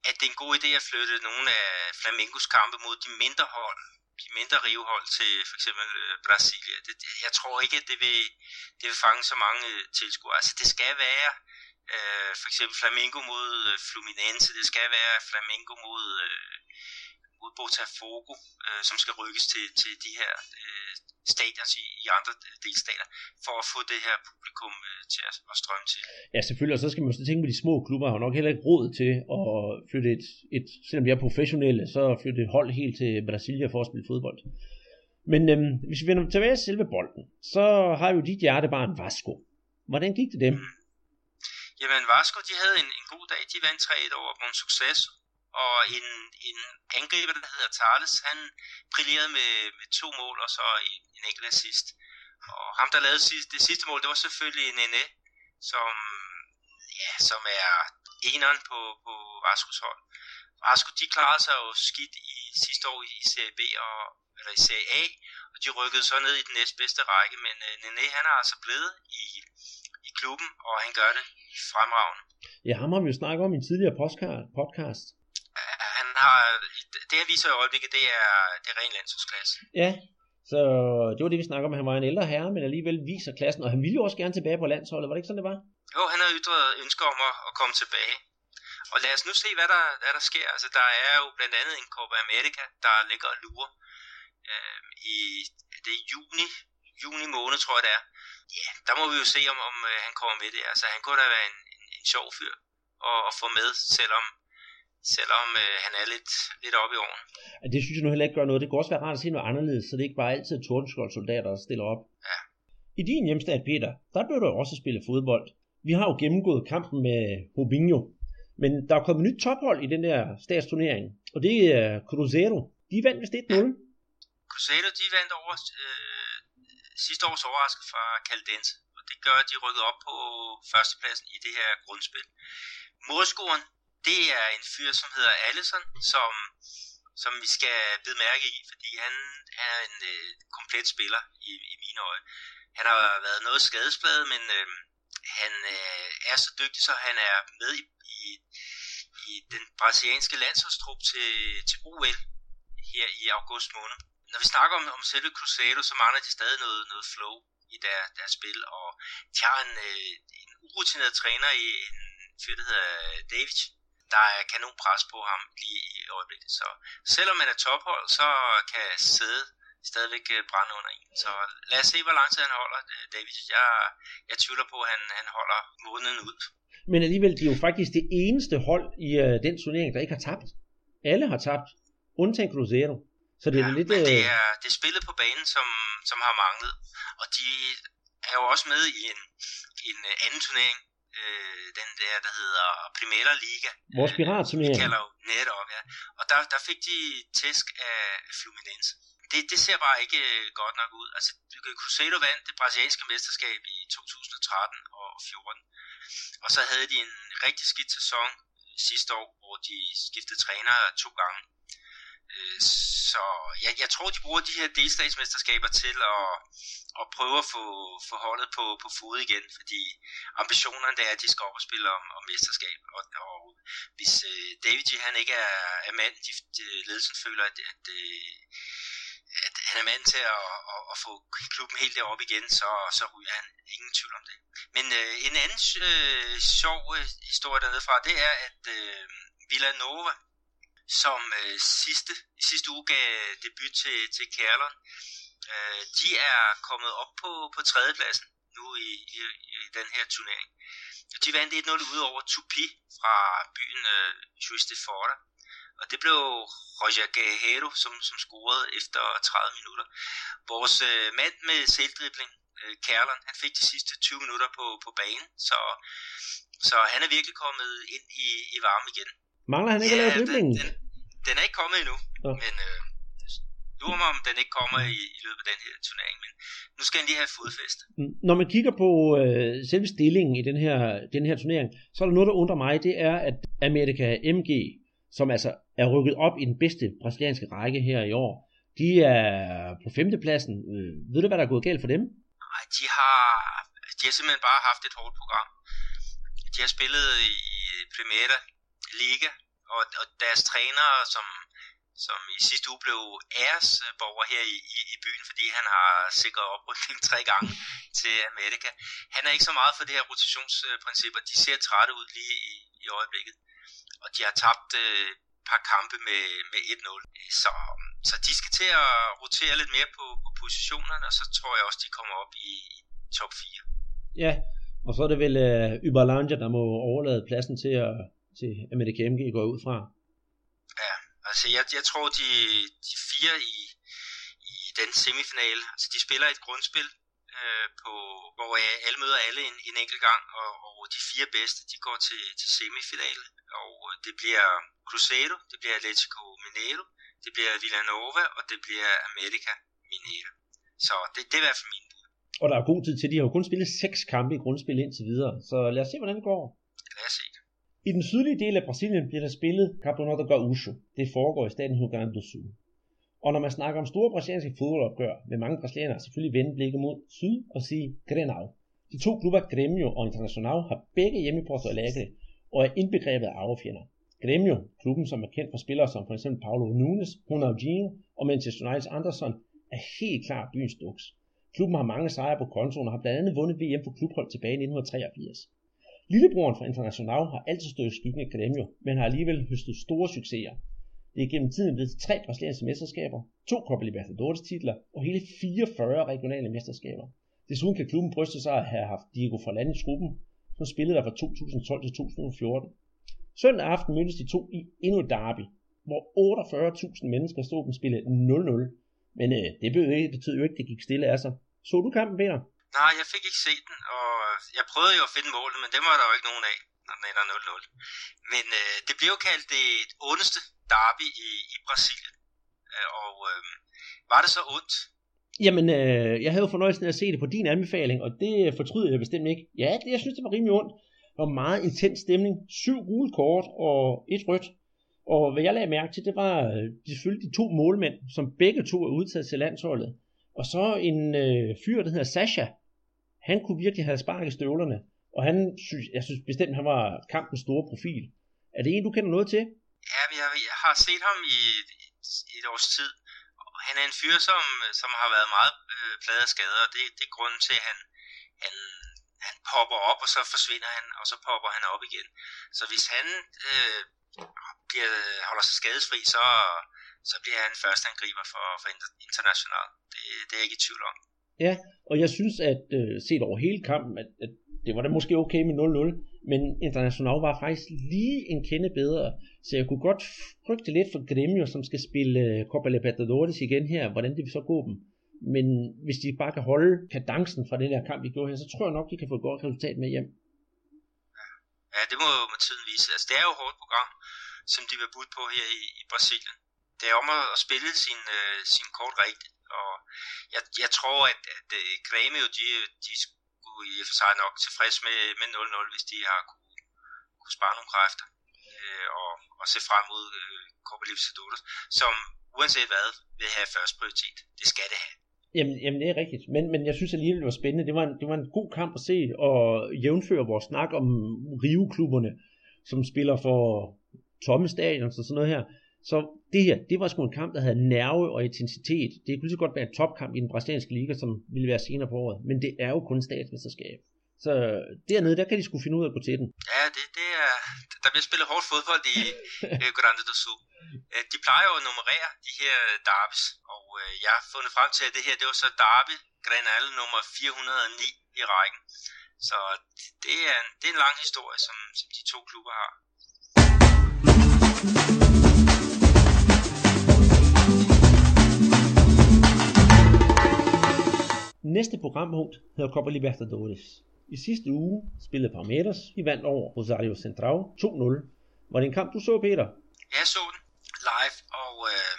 at det er en god idé at flytte nogle af Flamingos kampe mod de mindre hold give mindre rivehold til for eksempel øh, Brasilia. Det, det, jeg tror ikke, at det vil, det vil fange så mange øh, tilskuere. Altså det skal være Øh, for eksempel Flamengo mod øh, Fluminense, det skal være Flamengo mod, øh, mod Botafogo, øh, som skal rykkes til, til de her øh, stadions i, i andre delstater, for at få det her publikum øh, til at, at strømme til. Ja, selvfølgelig, og så skal man så tænke på, de små klubber har nok heller ikke råd til at flytte et, et selvom de er professionelle, så flytte et hold helt til Brasilia for at spille fodbold. Men øhm, hvis vi vender tilbage til selve bolden, så har jo dit hjertebarn Vasco. Hvordan gik det dem? Mm. Jamen Vasco, de havde en, en god dag. De vandt 3-1 over Bon Successo. Og en, en angriber, der hedder Thales, han brillerede med, med to mål og så en, en enkelt assist. Og ham, der lavede sidste, det sidste mål, det var selvfølgelig Nene, som, ja, som er eneren på, på Vascos hold. Vasco, de klarede sig jo skidt i sidste år i Serie B og, eller i Serie A, og de rykkede så ned i den næstbedste række, men uh, Nene, han er altså blevet i, i klubben, og han gør det fremragende. Ja, ham har vi jo snakket om i en tidligere podcast. Han har, det han viser i øjeblikket, det er, det er ren landsholdsklasse. Ja, så det var det, vi snakker om. Han var en ældre herre, men alligevel viser klassen, og han ville jo også gerne tilbage på landsholdet. Var det ikke sådan, det var? Jo, han har ytret ønsker om at, at komme tilbage. Og lad os nu se, hvad der, hvad der sker. Altså, der er jo blandt andet en Copa America, der ligger og lurer øh, i det er juni, juni måned, tror jeg det er. Ja, der må vi jo se, om, om øh, han kommer med det. Altså, han kunne da være en, en, en sjov fyr at, at få med, selvom, selvom øh, han er lidt, lidt oppe i åren. Det synes jeg nu heller ikke gør noget. Det kunne også være rart at se noget anderledes, så det ikke bare altid tordenskjold soldater, der stiller op. Ja. I din hjemstad, Peter, der blev der også spillet fodbold. Vi har jo gennemgået kampen med Rubinho, men der er kommet et nyt tophold i den der statsturnering, og det er Cruzeiro. De vandt vist 1-0. Crusader, de vandt over øh, sidste års overraskelse fra Caldense, og det gør, at de rykkede op på førstepladsen i det her grundspil. Målscoren, det er en fyr, som hedder Allison, som, som vi skal bide mærke i, fordi han, han er en øh, komplet spiller i, i mine øjne. Han har været noget skadespladet, men øh, han øh, er så dygtig, så han er med i, i, i den brasilianske landsholdstrup til, til OL her i august måned når vi snakker om, om selve Cruzeiro, så mangler de stadig noget, noget flow i der, deres spil, og de har en, øh, en urutineret træner i en fyr, der hedder David, der er kanon pres på ham lige i øjeblikket. Så selvom man er tophold, så kan sæde stadigvæk øh, brænde under en. Så lad os se, hvor lang tid han holder, øh, David. Jeg, jeg tvivler på, at han, han holder måneden ud. Men alligevel, de er jo faktisk det eneste hold i uh, den turnering, der ikke har tabt. Alle har tabt, undtagen Cruzeiro. Så det er ja, lidt... Men det øh, er, det er spillet på banen, som, som har manglet. Og de er jo også med i en, en øh, anden turnering, øh, den der, der hedder Primera Liga. Vores piratturnering. Øh, kalder jo netop, ja. Og der, der fik de tæsk af Fluminense. Det, det ser bare ikke øh, godt nok ud. Altså, Cruzeiro vandt det brasilianske mesterskab i 2013 og 14. Og så havde de en rigtig skidt sæson sidste år, hvor de skiftede træner to gange. Så jeg, jeg tror, de bruger de her delstatsmesterskaber til at, at prøve at få, få holdet på, på fod igen, fordi ambitionerne det er, at de skal op og spille om, om mesterskab. Og, og hvis øh, David G. han ikke er, er mand, de, de, ledelsen føler, at, at, øh, at han er mand til at, at, at få klubben helt deroppe igen, så, så ryger han. Ingen tvivl om det. Men øh, en anden øh, sjov øh, historie dernede fra, det er, at øh, Villanova, som øh, sidste, i sidste uge gav debut til, til Kærleren. Øh, de er kommet op på, på tredjepladsen nu i, i, i den her turnering. De vandt 1-0 ud over Tupi fra byen øh, Juste de Og det blev Roger Gajero, som, som scorede efter 30 minutter. Vores øh, mand med selvdribling, øh, Kærleren, han fik de sidste 20 minutter på, på banen, så, så han er virkelig kommet ind i, i varme igen. Mangler han ikke ja, at lave driblingen? Den, den, den er ikke kommet endnu, ja. men øh, lurer mig, om den ikke kommer i, i løbet af den her turnering, men nu skal han lige have fodfæste. Mm, når man kigger på øh, selve stillingen i den her, den her turnering, så er der noget, der undrer mig, det er, at Amerika MG, som altså er rykket op i den bedste brasilianske række her i år, de er på femtepladsen. Øh, ved du, hvad der er gået galt for dem? Nej, de har, de har simpelthen bare haft et hårdt program. De har spillet i Primera Liga, og, og deres trænere, som, som i sidste uge blev æresborger her i, i, i byen, fordi han har sikret oprykning tre gange til Amerika. Han er ikke så meget for det her rotationsprincip, og de ser trætte ud lige i, i øjeblikket. Og de har tabt øh, et par kampe med, med 1-0. Så, så de skal til at rotere lidt mere på, på positionerne, og så tror jeg også, de kommer op i, i top 4. Ja, og så er det vel øh, Uberlanja, der må overlade pladsen til, at, til Amerika MG går ud fra. Ja, altså jeg, jeg tror, de, de fire i, i den semifinale, altså de spiller et grundspil, øh, på, hvor alle møder alle en, en enkelt gang, og, og de fire bedste, de går til, til semifinale, og det bliver Cruzeiro, det bliver Atletico Mineiro, det bliver Villanova, og det bliver America Mineiro. Så det, det er i hvert fald min bud. Og der er god tid til, de har jo kun spillet seks kampe i grundspil indtil videre, så lad os se, hvordan det går. Lad os se. I den sydlige del af Brasilien bliver der spillet Campeonato Gaúcho. Det foregår i staten Rio Grande do Sul. Og når man snakker om store brasilianske fodboldopgør, vil mange brasilianere selvfølgelig vende blikket mod syd og sige Grenau. De to klubber Grêmio og Internacional har begge hjemme på Porto Alegre og er indbegrebet af arvefjender. Grêmio, klubben som er kendt for spillere som f.eks. Paulo Nunes, Ronaldinho og Manchester Uniteds Anderson, er helt klart byens duks. Klubben har mange sejre på kontoen og har blandt andet vundet VM for klubhold tilbage i 1983. Lillebroren fra International har altid stået i skyggen af Grêmio, men har alligevel høstet store succeser. Det er gennem tiden blevet tre brasilianske mesterskaber, to Copa Libertadores titler og hele 44 regionale mesterskaber. Desuden kan klubben bryste sig at have haft Diego Forlan i truppen, som spillede der fra 2012 til 2014. Søndag aften mødtes de to i endnu et derby, hvor 48.000 mennesker stod dem spille 0-0. Men øh, det betyder jo ikke, at det gik stille af sig. Så du kampen, Peter? Nej, jeg fik ikke set den, og jeg prøvede jo at finde målet, men det var der jo ikke nogen af, når den ender 0-0. Men øh, det blev jo kaldt det ondeste derby i, i Brasilien. Øh, og øh, var det så ondt? Jamen, øh, jeg havde jo fornøjelsen af at se det på din anbefaling, og det fortryder jeg bestemt ikke. Ja, det, jeg synes, det var rimelig ondt. Det var meget intens stemning. Syv gule kort og et rødt. Og hvad jeg lagde mærke til, det var øh, selvfølgelig de to målmænd, som begge to er udtaget til landsholdet. Og så en øh, fyr, der hedder Sasha. Han kunne virkelig have sparket støvlerne. Og han synes, jeg synes bestemt, han var kampens store profil. Er det en, du kender noget til? Ja, jeg, jeg har set ham i et, et års tid. Og han er en fyr, som, som har været meget øh, pladet af skader, og det, det er grunden til, at han, han, han popper op, og så forsvinder han, og så popper han op igen. Så hvis han øh, bliver, holder sig skadesfri, så, så bliver han første angriber for, for international. Det, det er jeg ikke i tvivl om. Ja, og jeg synes, at øh, set over hele kampen, at, at det var da måske okay med 0-0, men International var faktisk lige en kende bedre. Så jeg kunne godt frygte lidt for Gremio, som skal spille øh, Copa Libertadores igen her, hvordan det vil så gå dem. Men hvis de bare kan holde kadencen fra den her kamp, vi gjorde her, så tror jeg nok, de kan få et godt resultat med hjem. Ja, det må, må tiden vise. Altså, det er jo et hårdt program, som de vil budt på her i, i Brasilien. Det er om at spille sin, øh, sin kort rigtigt, og jeg, jeg tror, at, at uh, Grêmio, de, de skulle i og for sig nok tilfreds med, med 0-0, hvis de har kunne, kunne spare nogle kræfter øh, og, og se frem mod øh, Copa Libertadores, som uanset hvad vil have først prioritet. Det skal det have. Jamen, jamen det er rigtigt, men, men jeg synes alligevel, det var spændende. Det var, en, det var en god kamp at se, og jævnføre vores snak om Rio-klubberne, som spiller for tomme stadion og sådan noget her. Så det her, det var sgu en kamp, der havde nerve og intensitet. Det kunne så godt være en topkamp i den brasilianske liga, som ville være senere på året. Men det er jo kun statsmesterskab. Så dernede, der kan de skulle finde ud af at gå til den. Ja, det, det er, der bliver spillet hårdt fodbold i uh, Grande do Sul. Uh, de plejer jo at nummerere de her derbys, og uh, jeg har fundet frem til, at det her, det var så derby Grenal nummer 409 i rækken. Så det er en, det er en lang historie, som, som de to klubber har. Næste programpunkt hedder Copa Libertadores. I sidste uge spillede Palmeiras. Vi vandt over Rosario Central 2-0. Var det en kamp, du så, Peter? Jeg så den live, og øh,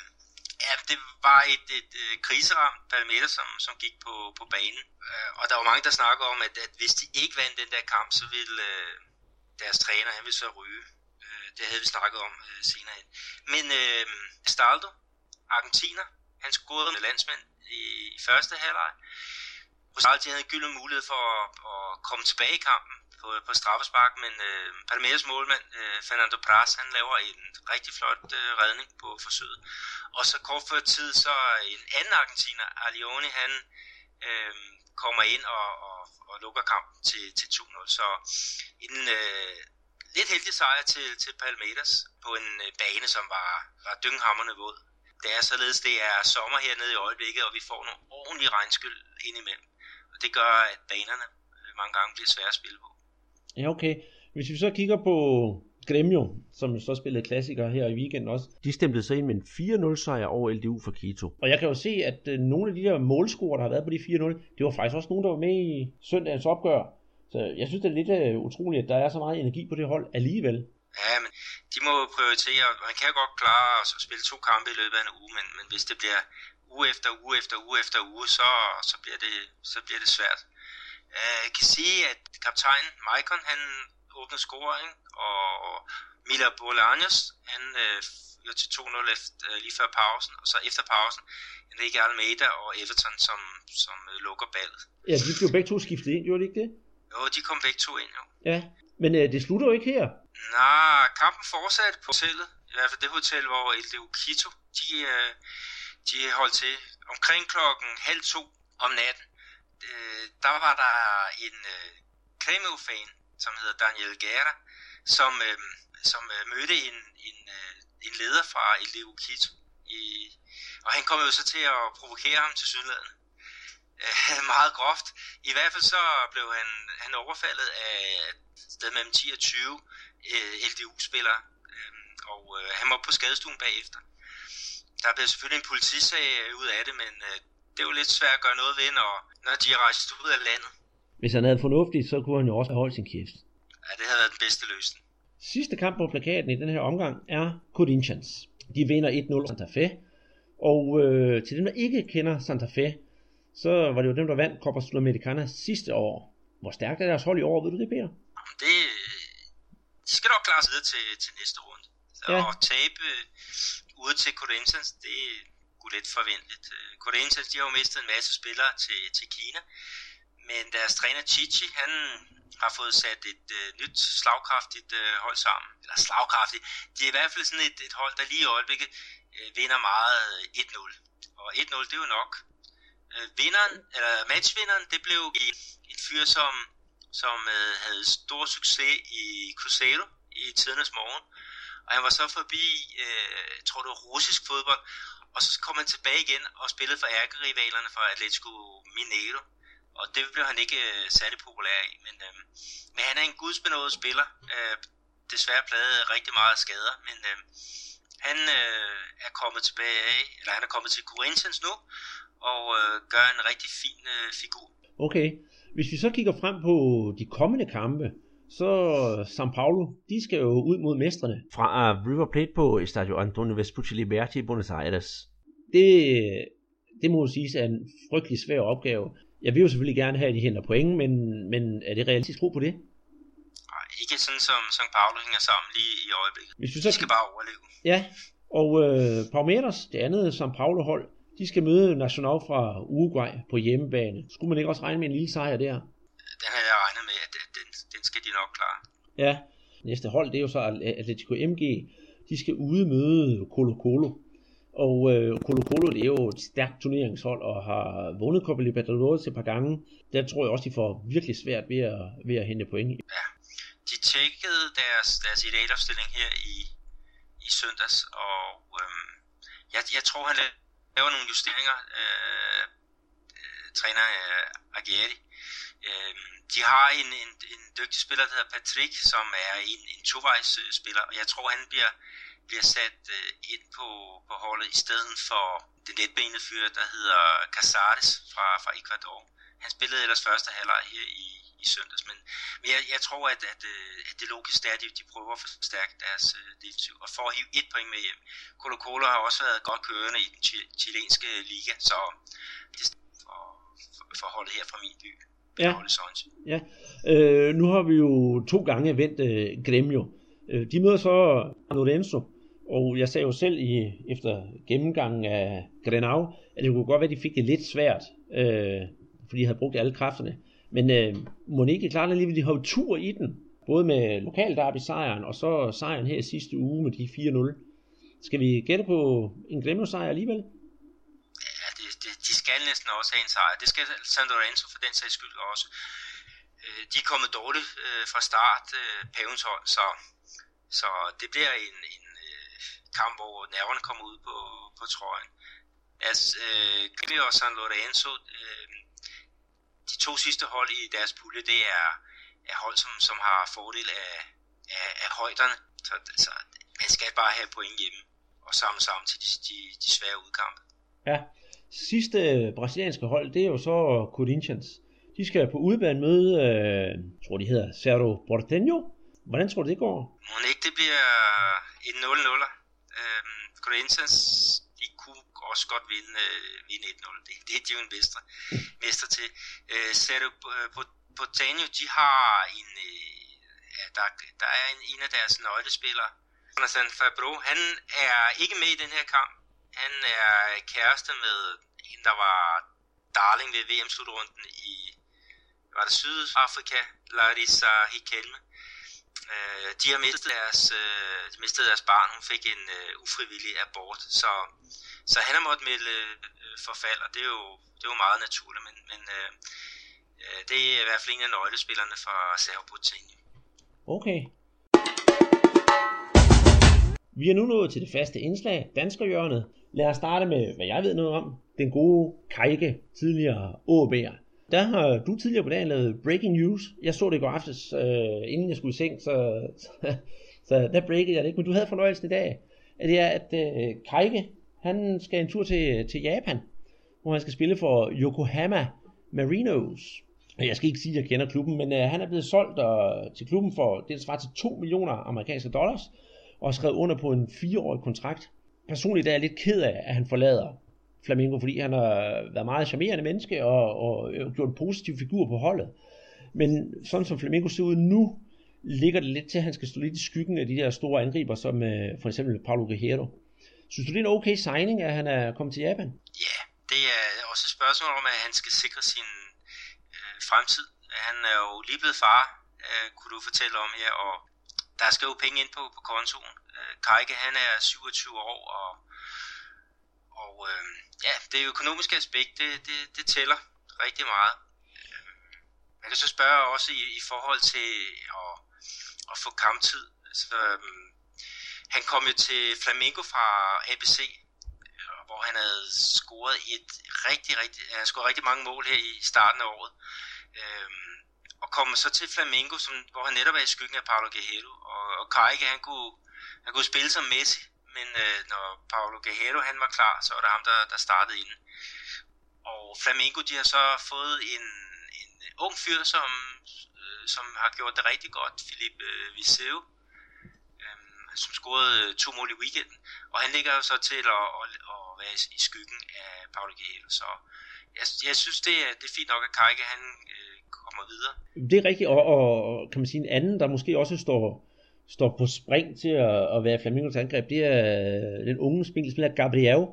ja, det var et, et, et kriseramt Palmeiras, som, som gik på, på banen. Øh, og der var mange, der snakker om, at, at hvis de ikke vandt den der kamp, så ville øh, deres træner, han ville så ryge. Øh, det havde vi snakket om øh, senere hen. Men øh, Staldo, argentiner, han scorede med landsmænd i, i første halvleg. Rosalti havde en gylden mulighed for at, at komme tilbage i kampen på, på straffespark, men øh, Palmeiras målmand, øh, Fernando Pras, han laver en rigtig flot øh, redning på forsøget. Og så kort før tid, så en anden argentiner, Alioni, han øh, kommer ind og, og, og lukker kampen til, til 2-0. Så en øh, lidt heldig sejr til, til Palmeiras på en øh, bane, som var, var dynghammerne våd. Det er således, det er sommer hernede i øjeblikket, og vi får nogle ordentlige regnskyld indimellem. Og det gør, at banerne mange gange bliver svære at spille på. Ja, okay. Hvis vi så kigger på Gremio, som så spillede klassikere her i weekenden også, de stemte sig ind med en 4-0 sejr over LDU for Quito. Og jeg kan jo se, at øh, nogle af de der målscorer, der har været på de 4-0, det var faktisk også nogen, der var med i søndagens opgør. Så jeg synes, det er lidt uh, utroligt, at der er så meget energi på det hold alligevel. Ja, men de må prioritere. Man kan godt klare at spille to kampe i løbet af en uge, men, men hvis det bliver uge efter uge efter uge efter uge, så, så, bliver, det, så bliver det svært. Øh, jeg kan sige, at kaptajn Maikon, han åbnede scoring, og Mila Bolaños, han øh, til 2-0 efter, øh, lige før pausen, og så efter pausen, Enrique Almeida og Everton, som, som øh, lukker ballet. Ja, de blev begge to skiftet ind, gjorde de ikke det? Jo, de kom begge to ind, jo. Ja, men øh, det slutter jo ikke her. Nej, kampen fortsatte på hotellet, i hvert fald det hotel, hvor LDU Quito, de, øh, de holdt til omkring klokken halv to om natten. Øh, der var der en øh, Cremio-fan, som hedder Daniel Guerra, som, som mødte en, en, en leder fra LDU Quito. I, og han kom jo så til at provokere ham til sydlandet. Meget groft. I hvert fald så blev han, han overfaldet af et sted mellem 10 og 20 øh, LDU-spillere. Øh, og øh, han var på skadestuen bagefter. Der blev selvfølgelig en politisag ud af det, men øh, det er jo lidt svært at gøre noget ved, når, når de er rejst ud af landet. Hvis han havde fornuftigt, så kunne han jo også have holdt sin kæft. Ja, det havde været den bedste løsning. Sidste kamp på plakaten i den her omgang er Corinthians. De vinder 1-0 Santa Fe. Og øh, til dem, der ikke kender Santa Fe, så var det jo dem, der vandt Copa Sudamericana sidste år. Hvor stærkt er deres hold i år, ved du det, Peter? Det, de skal nok klare sig videre til, til næste runde. Så ja. at tabe uh, ude til Corinthians, det er lidt forventeligt. Uh, Corinthians, de har jo mistet en masse spillere til, til Kina, men deres træner Chichi, han har fået sat et uh, nyt slagkraftigt uh, hold sammen. Eller slagkraftigt. Det er i hvert fald sådan et, et hold, der lige i øjeblikket uh, vinder meget 1-0. Og 1-0, det er jo nok. Uh, vinderen, eller matchvinderen, det blev en fyr, som, som øh, havde stor succes i Cruzeiro i tidernes morgen. Og han var så forbi, øh, jeg tror det var russisk fodbold, og så kom han tilbage igen og spillede for ærkerivalerne fra Atletico Mineiro og det blev han ikke øh, særlig populær i. Men, øh, men han er en gudsbenået spiller. Øh, desværre pladet rigtig meget skader, men øh, han øh, er kommet tilbage af, eller han er kommet til Corinthians nu, og øh, gør en rigtig fin øh, figur. Okay, hvis vi så kigger frem på de kommende kampe, så São Paulo, de skal jo ud mod mestrene fra River Plate på Estadio Antonio Vespucci Liberty i Buenos Aires. Det, det må jo siges er en frygtelig svær opgave. Jeg vil jo selvfølgelig gerne have, at de henter point, men, men er det realistisk tro på det? Nej, ikke sådan som St. Paulo hænger sammen lige i øjeblikket. Hvis vi så... De skal bare overleve. Ja, og øh, Palmeiras, det andet St. Paulo hold, de skal møde National fra Uruguay på hjemmebane. Skulle man ikke også regne med en lille sejr der? Den har jeg regnet med, at den, den skal de nok klare. Ja, næste hold, det er jo så Atletico MG. De skal ude møde Colo Colo. Og øh, Colo Colo det er jo et stærkt turneringshold og har vundet Copa Libertadores et par gange. Der tror jeg også, de får virkelig svært ved at, ved at hente point. Ja, de tjekkede deres, deres idealopstilling her i, i søndags, og øhm, jeg, jeg tror, han laver nogle justeringer, øh, øh træner øh, Agieri. Øh, de har en, en, en dygtig spiller, der hedder Patrick, som er en, en tovejsspiller, øh, og jeg tror, han bliver bliver sat øh, ind på, på holdet i stedet for den netbenede fyr, der hedder Casares fra, fra Ecuador. Han spillede ellers første halvleg her i, i søndags, men, men jeg, jeg tror, at, at, øh, at det logisk er, at de, de prøver at forstærke deres uh, defensiv og får at hive et point med hjem. Colo Colo har også været godt kørende i den chilenske liga, så det er for, for, for holdet her fra min by. Ja, ja. Øh, nu har vi jo to gange vendt øh, Gremio. Øh, de møder så Lorenzo, og jeg sagde jo selv i, efter gennemgangen af Grenau, at det kunne godt være, at de fik det lidt svært, øh, fordi de havde brugt alle kræfterne. Men øh, Monique klarer alligevel, de har jo tur i den. Både med lokalderby sejren, og så sejren her i sidste uge med de 4-0. Skal vi gætte på en Gremio-sejr alligevel? Ja, det, det, de skal næsten også have en sejr. Det skal San Lorenzo for den sags skyld også. Øh, de er kommet dårligt øh, fra start, øh, Pavens hold, så, så det bliver en, en kamp, hvor nerverne kommer ud på, på trøjen. Altså, øh, Gremio og San Lorenzo, øh, de to sidste hold i deres pulje, det er, er hold, som, som har fordel af, af, af højderne. Så altså, man skal bare have point hjemme og samle sammen til de, de, de svære udkampe. Ja, sidste brasilianske hold, det er jo så Corinthians. De skal på udebane møde, øh, tror de hedder Cerro Porteño. Hvordan tror du, det går? Må ikke det bliver en 0-0'er. Øh, Corinthians, også godt vinde, øh, vinde 1-0. Det, det er de jo en mester, mester til. Øh, Cerro Botanio, de har en, øh, ja, der, der er en, en af deres nøglespillere, Jonathan Fabro, han er ikke med i den her kamp. Han er kæreste med en, der var darling ved VM-slutrunden i var det Sydafrika, Larissa Hikelme. Øh, de har mistet deres, øh, de mistet deres barn. Hun fik en øh, ufrivillig abort, så, så han har måttet melde øh, forfald, og det er jo, det er jo meget naturligt, men, men øh, øh, det er i hvert fald en af nøglespillerne fra Cerro Porteño. Okay. Vi er nu nået til det faste indslag, Danskerhjørnet. Lad os starte med, hvad jeg ved noget om. Den gode Kajke, tidligere AB'er. Der har du tidligere på dagen lavet breaking news. Jeg så det i går aftes, øh, inden jeg skulle i seng, så, så, så der breakede jeg det ikke. Men du havde fornøjelsen i dag. At det er, at øh, Kajke, han skal en tur til, til Japan, hvor han skal spille for Yokohama Marinos. Jeg skal ikke sige, at jeg kender klubben, men øh, han er blevet solgt øh, til klubben for det, der svarer til 2 millioner amerikanske dollars og skrevet under på en fireårig kontrakt. Personligt er jeg lidt ked af, at han forlader Flamingo, fordi han har været meget charmerende menneske og, og øh, gjort en positiv figur på holdet. Men sådan som Flamingo ser ud nu, ligger det lidt til, at han skal stå lidt i skyggen af de der store angriber, som øh, for eksempel Paulo Guerrero. Synes du, det er en okay signing, at han er kommet til Japan? Ja, det er også et spørgsmål om, at han skal sikre sin øh, fremtid. Han er jo lige blevet far, øh, kunne du fortælle om her, og der skal jo penge ind på, på kontoen. Øh, Kajke, han er 27 år, og, og øh, ja, det økonomiske aspekt, det, det, det tæller rigtig meget. Øh, man kan så spørge også i, i forhold til at, at få kamptid. Så, øh, han kom jo til Flamengo fra ABC, øh, hvor han havde scoret et rigtig, rigtig, han scoret rigtig mange mål her i starten af året. Øhm, og kom så til Flamengo, som, hvor han netop er i skyggen af Paulo Guerrero. Og, og Kajke, han kunne, han kunne spille som Messi, men øh, når Paulo Guerrero han var klar, så var det ham, der, der startede ind. Og Flamengo, de har så fået en, en ung fyr, som, øh, som har gjort det rigtig godt, Philip øh, Viseu, øh, som scorede øh, to mål i weekenden. Og han ligger jo så til at, at, at være i skyggen af Paolo Guerrero. Så jeg, jeg synes, det er, det er fint nok, at Kajke han øh, kommer videre. Det er rigtigt, og, og kan man sige en anden, der måske også står, står på spring til at, at være Flamingos angreb, det er øh, den unge spiller Gabriel,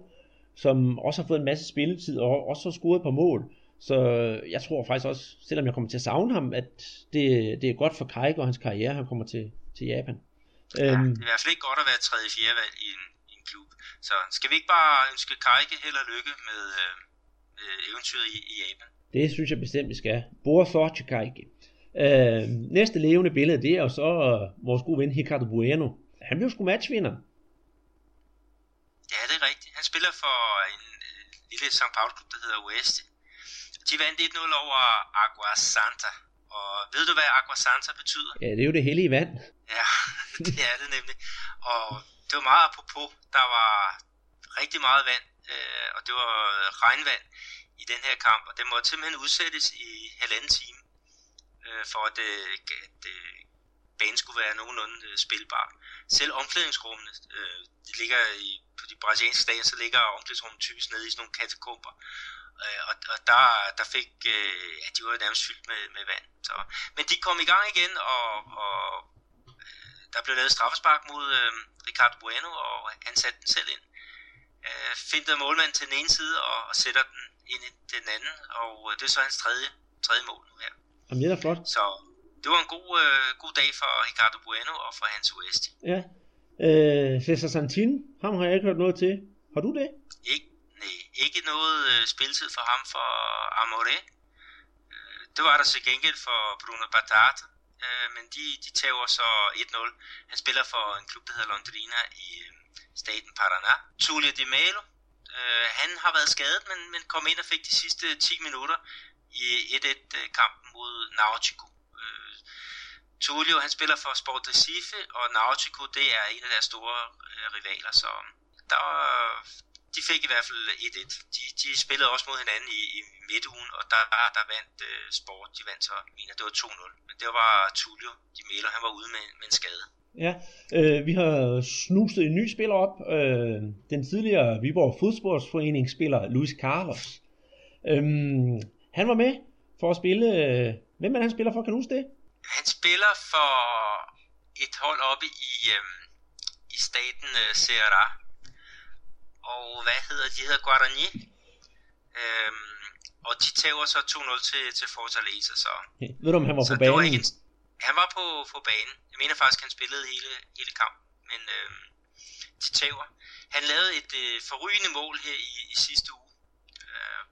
som også har fået en masse spilletid og også har scoret på mål. Så jeg tror faktisk også, selvom jeg kommer til at savne ham, at det, det er godt for Kaik og hans karriere, han kommer til, til Japan. Ja, øhm, det er i hvert fald ikke godt at være tredje fjerde valg i en, i en klub. Så skal vi ikke bare ønske Kajke held og lykke med, øh, eventyret i, i Japan? Det synes jeg bestemt, vi skal. Bor Sorchikaike. Øh, næste levende billede, det er jo så uh, vores gode ven Ricardo Bueno. Han blev sgu matchvinder. Ja, det er rigtigt. Han spiller for en uh, lille St. Paulo klub, der hedder West. De vandt 1-0 over Agua Santa. Og ved du, hvad Agua Santa betyder? Ja, det er jo det hellige vand. Ja, det er det nemlig. Og det var meget apropos. Der var rigtig meget vand, øh, og det var regnvand i den her kamp, og den måtte simpelthen udsættes i halvanden time, øh, for at, øh, at øh, banen skulle være nogenlunde øh, spilbar. Selv omklædningsrummene, øh, de ligger i, på de brasilianske stadion, så ligger omklædningsrummene typisk nede i sådan nogle katakomber. Øh, og, og der, der fik, øh, ja, de var nærmest fyldt med, med vand. Så. Men de kom i gang igen, og, og øh, der blev lavet straffespark mod øh, Ricardo Bueno, og han satte den selv ind. Øh, finder målmanden til den ene side og, og sætter den ind i den anden, og øh, det er så hans tredje, tredje mål nu her. Jamen, det er flot. Så det var en god, øh, god dag for Ricardo Bueno og for Hans Oesti. Ja. Øh, Cesar Santin, ham har jeg ikke hørt noget til. Har du det? Ik- nej, ikke noget øh, for ham for Amore. Øh, det var der til gengæld for Bruno Batata, øh, men de, de tager så 1-0. Han spiller for en klub, der hedder Londrina i øh, staten Paraná. Tullio Di Melo, øh, han har været skadet, men, men kom ind og fik de sidste 10 minutter i 1-1-kampen øh, mod Nautico. Øh, Tullio, han spiller for Sport Recife, og Nautico, det er en af deres store øh, rivaler, så der var, de fik i hvert fald 1-1. De, de spillede også mod hinanden i, i midtugen, og der, der vandt øh, Sport, de vandt så, mener, det var 2-0. Men det var Tullio, de Melo, han var ude med, med en skade. Ja, øh, vi har snuset en ny spiller op. Øh, den tidligere Viborg Fodsportsforening spiller Luis Carlos. Øh, han var med for at spille... Øh, hvem er det, han spiller for? Kan du huske det? Han spiller for et hold oppe i, øh, i staten øh, Ceará. Og hvad hedder de? hedder Guarani. Øhm, og de tager så 2-0 til, til Fortaleza. Så, Okay. Ved du, om han var så på det var banen? ikke en, han var på, på banen. Jeg mener faktisk, han spillede hele, hele kampen. Men øhm, de tager. Han lavede et øh, forrygende mål her i, i sidste uge. Øh,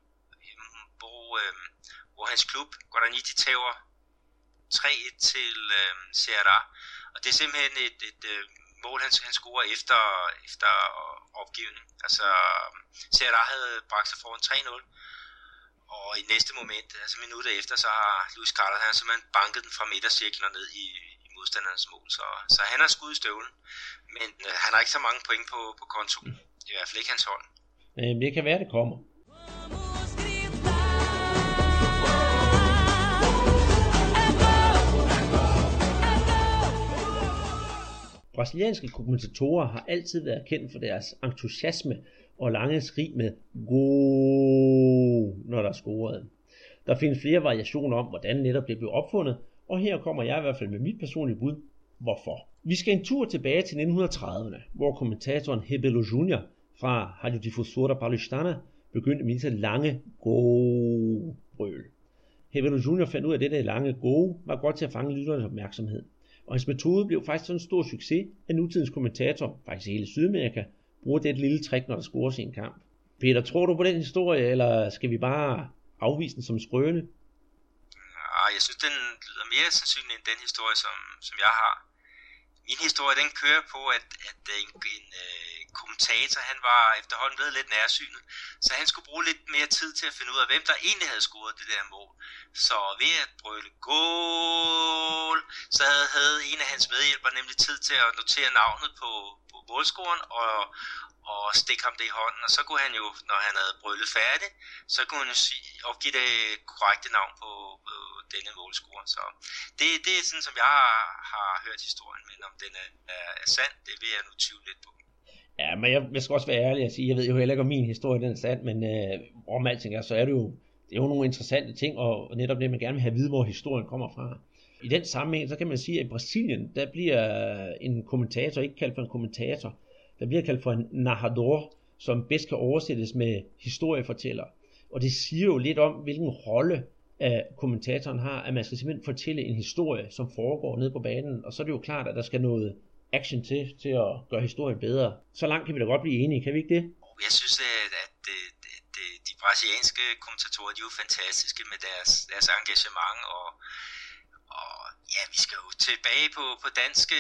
hvor, øh, hvor hans klub, Guarani, de tager 3-1 til øh, Ceará. Og det er simpelthen et, et øh, mål, han, han scorer efter, efter opgivning. Altså, Serra havde bragt sig foran 3-0. Og i næste moment, altså minutter efter, så har Luis Carlos, han simpelthen banket den fra midtercirklen og ned i, i modstanderens mål. Så, så han har skudt i støvlen. Men øh, han har ikke så mange point på, på konto. I hvert fald ikke hans hold. Øh, det kan være, det kommer. Brasilianske kommentatorer har altid været kendt for deres entusiasme og lange skrig med go, når der er scoret. Der findes flere variationer om, hvordan netop det blev opfundet, og her kommer jeg i hvert fald med mit personlige bud, hvorfor. Vi skal en tur tilbage til 1930'erne, hvor kommentatoren Hebelo Jr. fra Radio Difusora Paulistana begyndte med disse lange go-brøl. Hebelo Jr. fandt ud af, at dette lange go var godt til at fange lytternes opmærksomhed. Og hans metode blev faktisk sådan en stor succes, at nutidens kommentator, faktisk hele Sydamerika, bruger det et lille trick, når der scores i en kamp. Peter, tror du på den historie, eller skal vi bare afvise den som skrøne? Nej, jeg synes, den lyder mere sandsynlig end den historie, som, som jeg har. Min historie, den kører på, at, at øh, en, en øh, kommentator, han var efterhånden blevet lidt nærsynet. Så han skulle bruge lidt mere tid til at finde ud af, hvem der egentlig havde scoret det der mål. Så ved at brøle goal, så havde, havde en af hans medhjælpere nemlig tid til at notere navnet på, på målscoren og, og stikke ham det i hånden. Og så kunne han jo, når han havde brøllet færdig, så kunne han jo opgive det korrekte navn på, på denne målscorer. Så det, det er sådan, som jeg har, har hørt historien, men om den er, er, er sand, det vil jeg nu tvivle lidt på. Ja, men jeg, jeg skal også være ærlig og sige, jeg ved jo heller ikke, om min historie den er sand, men øh, om alting er, så er det jo, det er jo nogle interessante ting, og netop det, man gerne vil have at vide, hvor historien kommer fra. I den sammenhæng, så kan man sige, at i Brasilien, der bliver en kommentator ikke kaldt for en kommentator, der bliver kaldt for en narrador, som bedst kan oversættes med historiefortæller. Og det siger jo lidt om, hvilken rolle at kommentatoren har, at man skal simpelthen fortælle en historie, som foregår nede på banen, og så er det jo klart, at der skal noget action til, til at gøre historien bedre. Så langt kan vi da godt blive enige, kan vi ikke det? Jeg synes, at, at, at, at de brasilianske kommentatorer, de er jo fantastiske med deres, deres engagement, og, og ja, vi skal jo tilbage på, på danske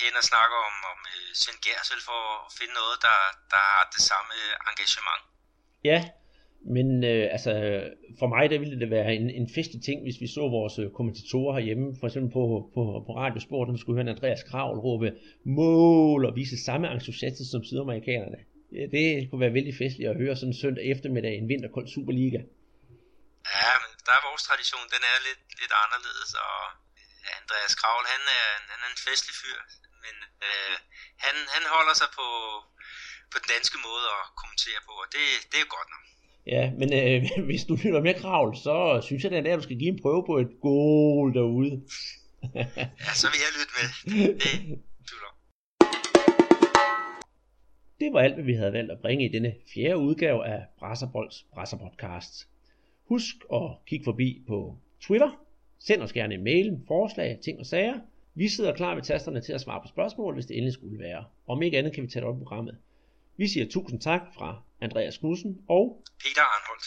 hen og snakke om, om uh, Svend Gersel for at finde noget, der, der har det samme engagement. Ja, men øh, altså, for mig der ville det være en, en festlig ting, hvis vi så vores øh, kommentatorer herhjemme, for eksempel på, på, på Radiosport, når skulle høre Andreas Kravl råbe mål og vise samme entusiasme som sydamerikanerne. Ja, det kunne være vældig festligt at høre sådan en søndag eftermiddag i en vinterkold Superliga. Ja, men der er vores tradition, den er lidt, lidt anderledes, og Andreas Kravl, han er, han er en festlig fyr, men øh, han, han holder sig på, på den danske måde at kommentere på, og det, det er godt nok. Ja, men øh, hvis du lytter med Kravl, så synes jeg, det er der, du skal give en prøve på et goal derude. Ja, så vil jeg lytte med. Det. Det var alt, hvad vi havde valgt at bringe i denne fjerde udgave af Brasserbolds Brasser Podcast. Husk at kigge forbi på Twitter, Send os gerne en mail, forslag, ting og sager. Vi sidder klar ved tasterne til at svare på spørgsmål, hvis det endelig skulle være. Om ikke andet kan vi tage det op i programmet. Vi siger tusind tak fra Andreas Knudsen og Peter Arnholdt.